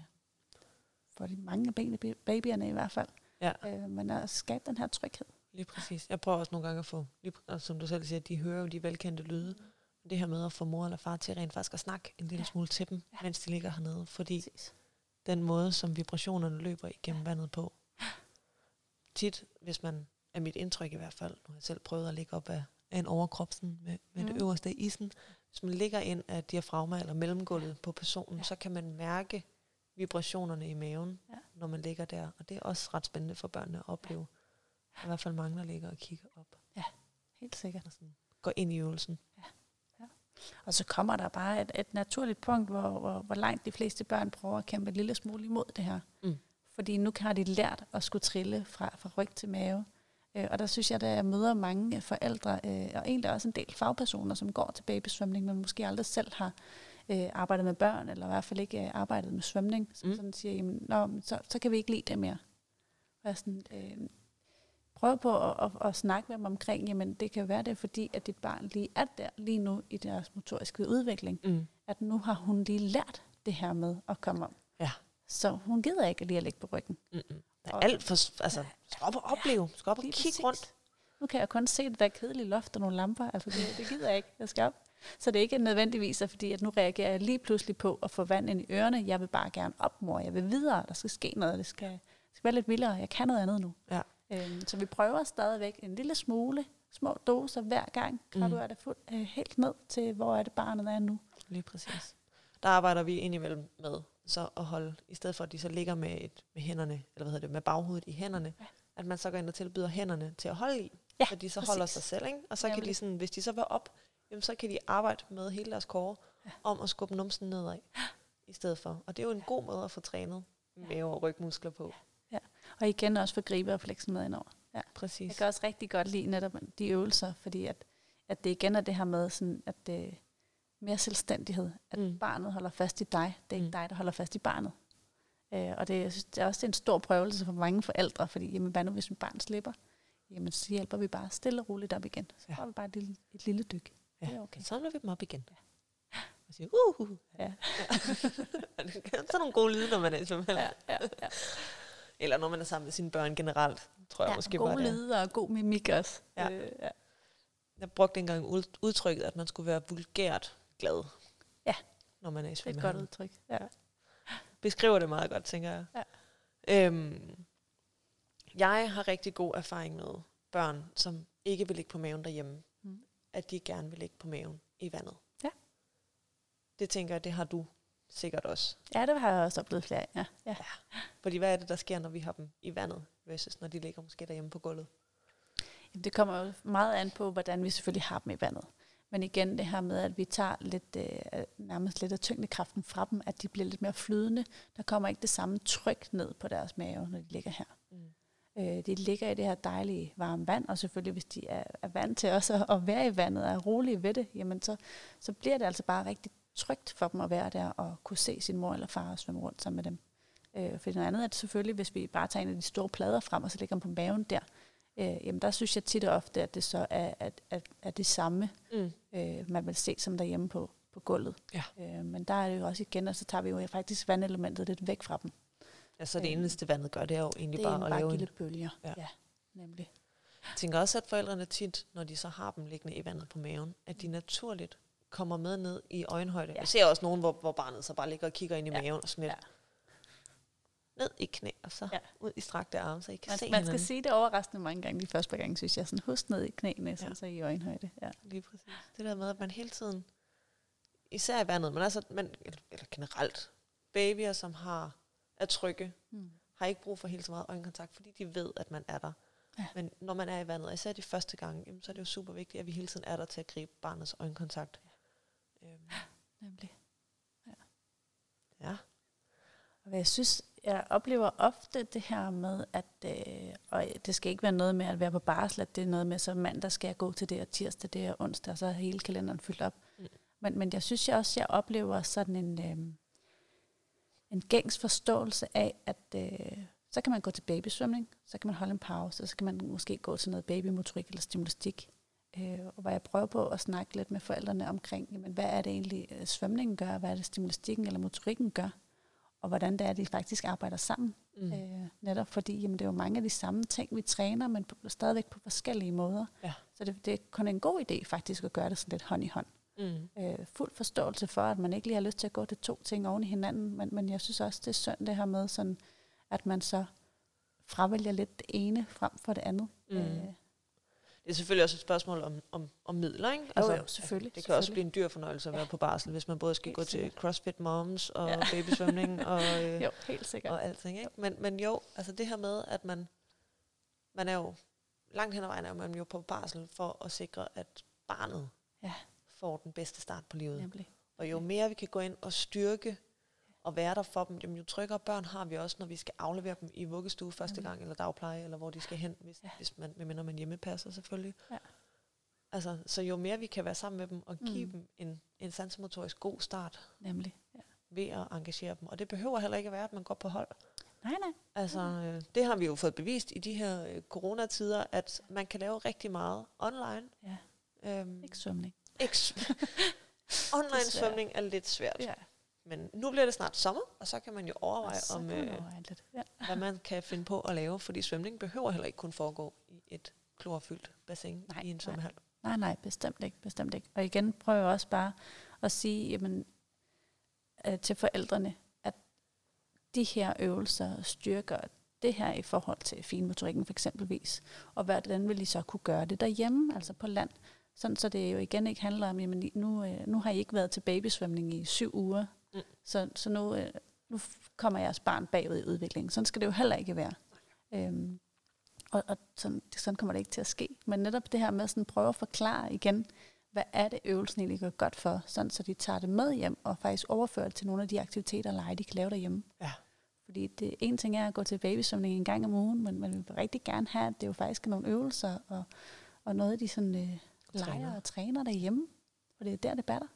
for de mange benene, babyerne i hvert fald, Ja. øh, men at skabe den her tryghed. Lige præcis. Jeg prøver også nogle gange at få, lige, og som du selv siger, de hører jo de velkendte lyde. Det her med at få mor eller far til rent faktisk at snakke en lille Ja. smule til dem, Ja. mens de ligger hernede. Fordi Præcis. den måde, som vibrationerne løber igennem vandet på. Tit, hvis man er mit indtryk i hvert fald. Nu har jeg selv prøvet at ligge op af, af en overkrop sådan med, med mm. det øverste af isen. Hvis man ligger ind af diafragma eller mellemgulvet på personen, ja. så kan man mærke vibrationerne i maven, ja. når man ligger der. Og det er også ret spændende for børnene at opleve. Ja. I hvert fald mange, der ligger og kigger op. Ja, helt sikkert. Og sådan går ind i øvelsen. Og så kommer der bare et, et naturligt punkt, hvor, hvor, hvor langt de fleste børn prøver at kæmpe en lille smule imod det her. Mm. Fordi nu har de lært at skulle trille fra, fra ryg til mave. Øh, og der synes jeg, at jeg møder mange forældre, øh, og egentlig også en del fagpersoner, som går til babysvømning, men måske aldrig selv har øh, arbejdet med børn, eller i hvert fald ikke øh, arbejdet med svømning, som mm. sådan siger, jamen, Nå, så, så kan vi ikke lide det mere. Og sådan, øh, prøv på at, at, at snakke med dem omkring, jamen det kan være det, fordi at dit barn lige er der lige nu i deres motoriske udvikling, mm. at nu har hun lige lært det her med at komme om. Ja. Så hun gider ikke lige at ligge på ryggen. Mm-mm. Der er og, alt for, altså, skal op og opleve, ja, skal op og kigge præcis. rundt. Nu kan jeg kun se det der kedelige loft og nogle lamper, altså det, det gider jeg ikke, jeg skal op. Så det er ikke nødvendigvis, fordi at nu reagerer jeg lige pludselig på at få vand ind i ørerne. Jeg vil bare gerne op, mor. Jeg vil videre. Der skal ske noget. Det skal, det skal være lidt vildere. Jeg kan noget andet nu. Ja. Øhm, så vi prøver stadigvæk en lille smule, små doser hver gang. Kan mm. du er det fuld, øh, helt ned til, hvor er det barnet er nu. Lige præcis. Der arbejder vi indimellem med så at holde, i stedet for at de så ligger med, et, med hænderne, eller hvad hedder det, med baghovedet i hænderne, ja. at man så går ind og tilbyder hænderne til at holde i, ja, så de så præcis. holder sig selv, ikke? Og så Jamen. kan de sådan, hvis de så vil op, jamen så kan de arbejde med hele deres kåre ja. om at skubbe numsen nedad i stedet for. Og det er jo en ja. god måde at få trænet mave- og rygmuskler på. Ja. Og igen også for griberefleksen med indover. Ja. Præcis. Jeg kan også rigtig godt lide netop de øvelser, fordi at, at det igen er det her med, sådan, at det mere selvstændighed. At mm. barnet holder fast i dig. Det er ikke mm. dig, der holder fast i barnet. Øh, og det, jeg synes, det er også en stor prøvelse for mange forældre, fordi jamen, hvad nu, hvis mit barn slipper? Jamen, så hjælper vi bare stille og roligt op igen. Så ja. får vi bare et lille, et lille dyk. Ja. Det er okay. Så samler vi dem op igen. Ja. Og siger, uh, uh. Ja. ja. så nogle gode lyde, når man er svømmehal. Ja, ja, ja. Eller når man er sammen med sine børn generelt, tror jeg ja, måske gode bare det. lyde og god mimik også. Ja. Øh, ja. Jeg brugte engang udtrykket, at man skulle være vulgært glad. Ja. Når man er i svømmehal. Det er et godt udtryk. Ja. Beskriver det meget godt, tænker jeg. Ja. Øhm, jeg har rigtig god erfaring med børn, som ikke vil ligge på maven derhjemme at de gerne vil ligge på maven i vandet. Ja. Det tænker jeg, det har du sikkert også. Ja, det har jeg også oplevet flere ja. ja. ja. Fordi hvad er det, der sker, når vi har dem i vandet, versus når de ligger måske derhjemme på gulvet? Jamen, det kommer jo meget an på, hvordan vi selvfølgelig har dem i vandet. Men igen det her med, at vi tager lidt, øh, nærmest lidt af tyngdekraften fra dem, at de bliver lidt mere flydende. Der kommer ikke det samme tryk ned på deres mave, når de ligger her. Mm. Øh, de ligger i det her dejlige varme vand, og selvfølgelig hvis de er, er vant til også at, være i vandet og er rolige ved det, jamen så, så bliver det altså bare rigtig trygt for dem at være der og kunne se sin mor eller far og svømme rundt sammen med dem. Øh, for noget andet er det selvfølgelig, hvis vi bare tager en af de store plader frem, og så ligger dem på maven der, øh, jamen der synes jeg tit og ofte, at det så er, at, at, at det samme, mm. øh, man vil se som derhjemme på, på gulvet. Ja. Øh, men der er det jo også igen, og så tager vi jo faktisk vandelementet lidt væk fra dem. Ja, så det eneste vandet gør, det er jo egentlig bare at lave en... bølger, ja. ja, nemlig. Jeg tænker også, at forældrene tit, når de så har dem liggende i vandet på maven, at de naturligt kommer med ned i øjenhøjde. Ja. Jeg ser også nogen, hvor, hvor barnet så bare ligger og kigger ind i ja. maven og sådan lidt. Ja. Ned i knæ, og så ja. ud i strakte arme, så I kan man, se Man hinanden. skal sige det overraskende mange gange de første par gange, synes jeg. Sådan, husk ned i knæene, ja. så i øjenhøjde. Ja. Lige præcis. Det der med, at man hele tiden, især i vandet, men altså, eller, eller generelt, babyer, som har er trygge, mm. har ikke brug for helt så meget øjenkontakt, fordi de ved, at man er der. Ja. Men når man er i vandet, især de første gange, jamen, så er det jo super vigtigt, at vi hele tiden er der til at gribe barnets øjenkontakt. Øhm. nemlig. Ja. ja. Og jeg synes, jeg oplever ofte det her med, at øh, og det skal ikke være noget med at være på barsel, at det er noget med, så mandag skal jeg gå til det, og tirsdag det, og onsdag, og så er hele kalenderen fyldt op. Mm. Men, men jeg synes jeg også, jeg oplever sådan en... Øh, en gængs forståelse af, at øh, så kan man gå til babysvømning, så kan man holde en pause, så kan man måske gå til noget babymotorik eller stimulistik. Øh, og hvor jeg prøver på at snakke lidt med forældrene omkring, jamen, hvad er det egentlig, øh, svømningen gør, hvad er det, stimulistikken eller motorikken gør, og hvordan det er, at de faktisk arbejder sammen. Mm. Øh, netop fordi jamen, det er jo mange af de samme ting, vi træner, men på, stadigvæk på forskellige måder. Ja. Så det, det er kun en god idé faktisk at gøre det sådan lidt hånd i hånd. Mm. Øh, fuld forståelse for, at man ikke lige har lyst til at gå til to ting oven i hinanden, men, men jeg synes også, det er synd det her med, sådan, at man så fravælger lidt det ene frem for det andet. Mm. Øh, Det er selvfølgelig også et spørgsmål om, om, om midler, ikke? Jo, jo, selvfølgelig, Det kan også selvfølgelig. blive en dyr fornøjelse at være Ja. på barsel, hvis man både skal Helt gå til sikkert. CrossFit Moms og ja. babysvømning og, øh, jo, helt sikkert. og alting, ikke? Men, men jo, altså det her med, at man, man er jo, langt hen ad vejen er man jo på barsel for at sikre, at barnet Ja. får den bedste start på livet. Nemlig. Og jo mere vi kan gå ind og styrke og være der for dem, jamen jo tryggere børn har vi også, når vi skal aflevere dem i vuggestue første gang, eller dagpleje, eller hvor de skal hen, hvis, Ja. hvis man, medmindre man hjemmepasser selvfølgelig. Ja. Altså, så jo mere vi kan være sammen med dem og give Mm. mm. dem en, en sansemotorisk god start Nemlig. Ja. ved at engagere dem. Og det behøver heller ikke at være, at man går på hold. Nej, nej. Altså, øh, det har vi jo fået bevist i de her øh, coronatider, at man kan lave rigtig meget online. Ja. Øhm, Ikke svømning. ikke s- online svømning er lidt svært. Ja. Men nu bliver det snart sommer, og så kan man jo overveje, om, man øh, overveje lidt. Ja. hvad man kan finde på at lave, fordi svømning behøver heller ikke kun foregå i et klorfyldt bassin Nej, i en svømmehal. Nej, nej, bestemt ikke, bestemt ikke. Og igen prøver jeg også bare at sige jamen, øh, til forældrene, at de her øvelser styrker det her i forhold til finmotorikken for eksempelvis, og hvordan vil I så kunne gøre det derhjemme, altså på land, sådan så det jo igen ikke handler om, jamen nu, øh, nu har I ikke været til babysvømning i syv uger, Mm. så, så nu, øh, nu kommer jeres barn bagud i udviklingen. Sådan skal det jo heller ikke være. Øhm, og og sådan, sådan kommer det ikke til at ske. Men netop det her med sådan prøve at forklare igen, hvad er det øvelsen egentlig gør godt for, sådan så de tager det med hjem og faktisk overfører det til nogle af de aktiviteter og lege, de kan lave derhjemme. Ja. Fordi det en ting er at gå til babysvømning en gang om ugen, men man vil rigtig gerne have, at det jo faktisk er nogle øvelser og, og noget, de sådan, øh, leger og træner derhjemme. For det er der, det batter.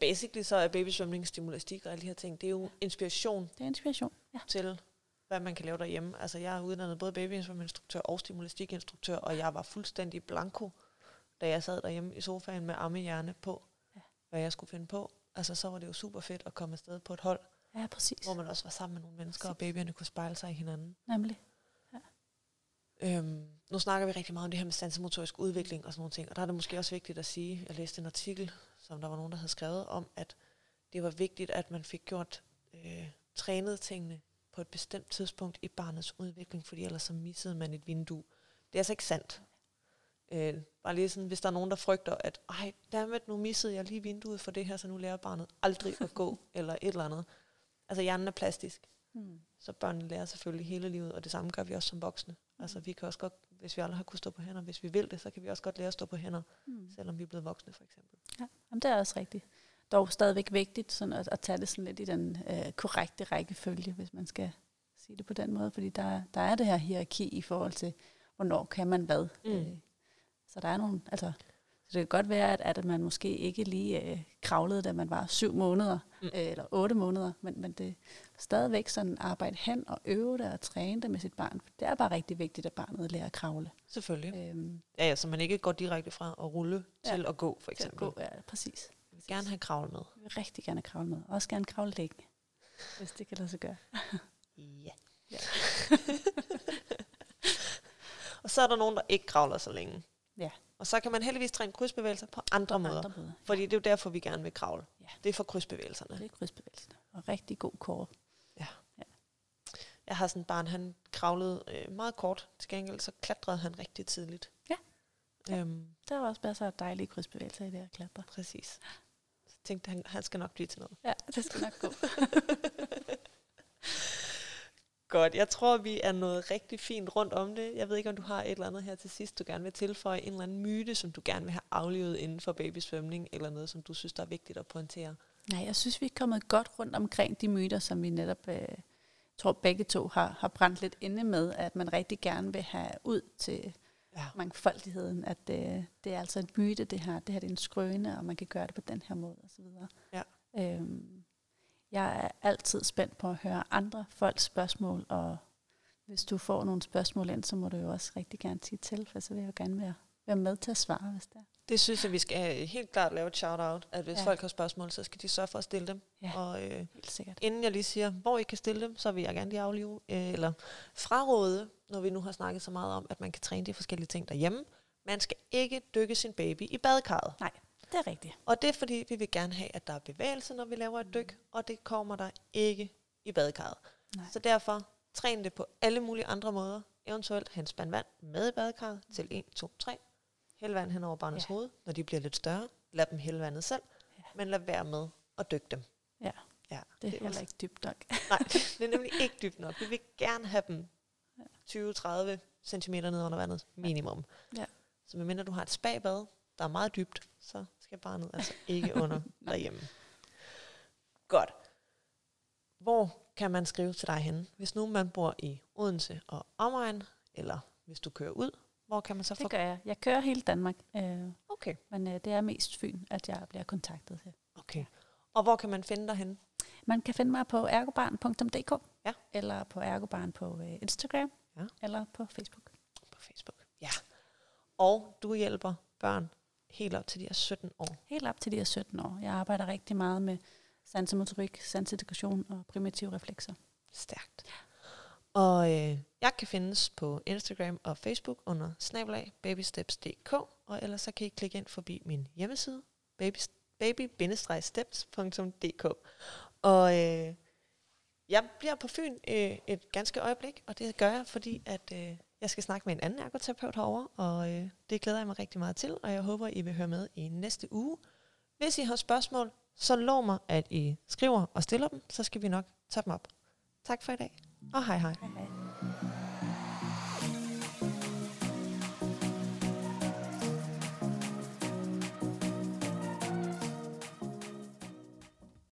Basically så er babysvømning, stimulastik og alle de her ting, det er jo inspiration Det er inspiration. Ja. til, hvad man kan lave derhjemme. Altså jeg er uddannet både babysvømmeinstruktør og stimulastikinstruktør, og jeg var fuldstændig blanko, da jeg sad derhjemme i sofaen med ammehjerne på, Ja. hvad jeg skulle finde på. Altså så var det jo super fedt at komme afsted på et hold, ja, præcis. hvor man også var sammen med nogle mennesker, og babyerne kunne spejle sig i hinanden. Nemlig. Øhm, nu snakker vi rigtig meget om det her med sansemotorisk udvikling og sådan nogle ting, og der er det måske også vigtigt at sige, jeg læste en artikel, som der var nogen, der havde skrevet om, at det var vigtigt, at man fik gjort øh, trænet tingene på et bestemt tidspunkt i barnets udvikling, fordi ellers så missede man et vindue. Det er altså ikke sandt. Øh, bare lige sådan, hvis der er nogen, der frygter, at ej, dammit, nu missede jeg lige vinduet for det her, så nu lærer barnet aldrig at gå, eller et eller andet. Altså hjernen er plastisk. Hmm. Så børnene lærer selvfølgelig hele livet, og det samme gør vi også som voksne. Altså vi kan også godt, hvis vi aldrig har kunnet stå på hænder, hvis vi vil det, så kan vi også godt lære at stå på hænder, Hmm. selvom vi er blevet voksne for eksempel. Ja, jamen, det er også rigtigt. Dog stadigvæk vigtigt sådan at, at tage det sådan lidt i den øh, korrekte rækkefølge, hvis man skal sige det på den måde, fordi der, der er det her hierarki i forhold til, hvornår kan man hvad. Mm. Øh, så der er nogle, altså, så det kan godt være, at, at man måske ikke lige øh, kravlede, da man var syv måneder, Mm. øh, eller otte måneder, men, men det er stadigvæk sådan arbejde hen og øve det og træne det med sit barn. For det er bare rigtig vigtigt, at barnet lærer at kravle. Selvfølgelig. Øhm, Ja, ja, så man ikke går direkte fra at rulle Ja. til at gå, for til at eksempel. gå, ja, præcis. Jeg vil gerne have kravl med. Jeg vil rigtig gerne kravle med. Også gerne kravle liggende, hvis det kan lade sig gøre. Ja. Ja. og så er der nogen, der ikke kravler så længe. Ja. Og så kan man heldigvis træne krydsbevægelser på andre måder. Andre måder. Fordi det er jo derfor, vi gerne vil kravle. Ja. Det er for krydsbevægelserne. Det er krydsbevægelsen. Og rigtig god kår. Jeg har sådan et barn, han kravlede øh, meget kort. Til gengæld så klatrede han rigtig tidligt. Ja. Ja. Øhm, Der var også bare så dejlige krydsbevægelser i det at klatre. præcis. Så tænkte han, han skal nok blive til noget. Ja, det skal nok gå. Godt, jeg tror, vi er nået rigtig fint rundt om det. Jeg ved ikke, om du har et eller andet her til sidst, du gerne vil tilføje. En eller anden myte, som du gerne vil have aflevet inden for babysvømning, eller noget, som du synes, der er vigtigt at pointere. Nej, jeg synes, vi er kommet godt rundt omkring de myter, som vi netop øh, tror begge to har, har brændt lidt inde med, at man rigtig gerne vil have ud til Ja. mangfoldigheden, at øh, det er altså en myte, det her. Det her det er en skrøne, og man kan gøre det på den her måde osv. Ja. Øhm, jeg er altid spændt på at høre andre folks spørgsmål, og hvis du får nogle spørgsmål ind, så må du jo også rigtig gerne sige til, for så vil jeg jo gerne være, være med til at svare, hvis det er. Det synes jeg, vi skal helt klart lave et shout-out, at hvis Ja. folk har spørgsmål, så skal de sørge for at stille dem. Ja. Og øh, Helt sikkert. inden jeg lige siger, hvor I kan stille dem, så vil jeg gerne lige aflive, øh, eller fraråde, når vi nu har snakket så meget om, at man kan træne de forskellige ting derhjemme. Man skal ikke dykke sin baby i badekarret. Det er rigtigt. Og det er fordi, vi vil gerne have, at der er bevægelse, når vi laver et dyk, og det kommer der ikke i badekarret. Nej. Så derfor, Træn det på alle mulige andre måder. Eventuelt en spand vand med i badekarret til 1, 2, 3. Hæld vand hen over barnets Ja. hoved, når de bliver lidt større. Lad dem hælde vandet selv, Ja. men lad være med at dykke dem. Ja, Ja, det er er heller ikke dybt nok. Nej, det er nemlig ikke dybt nok. Vi vil gerne have dem 20-30 cm ned under vandet minimum. Ja. Så medmindre du har et spabad, der er meget dybt, så skal barnet altså ikke under derhjemme. Godt. Hvor kan man skrive til dig henne? Hvis nu man bor i Odense og omegn, eller hvis du kører ud, hvor kan man så få... Det gør jeg. Jeg kører hele Danmark, øh, Okay, men øh, det er mest Fyn, at jeg bliver kontaktet her. okay. Og hvor kan man finde dig henne? Man kan finde mig på ergobarn.dk, Ja. eller på ergobarn på øh, Instagram, Ja. eller på Facebook. På Facebook. Ja. Og du hjælper børn helt op til de er 17 år. Helt op til de er 17 år. Jeg arbejder rigtig meget med sansemotorik, sansintegration og primitive reflekser. Stærkt. Og øh, jeg kan findes på Instagram og Facebook under snabelag babysteps.dk, og ellers så kan I klikke ind forbi min hjemmeside, baby, baby-steps.dk. Og øh, jeg bliver på Fyn øh, et ganske øjeblik, og det gør jeg, fordi at øh, jeg skal snakke med en anden ergoterapeut herover, og øh, det glæder jeg mig rigtig meget til, og jeg håber, I vil høre med i næste uge. Hvis I har spørgsmål, så lov mig, at I skriver og stiller dem, så skal vi nok tage dem op. Tak for i dag, og hej hej. Hej.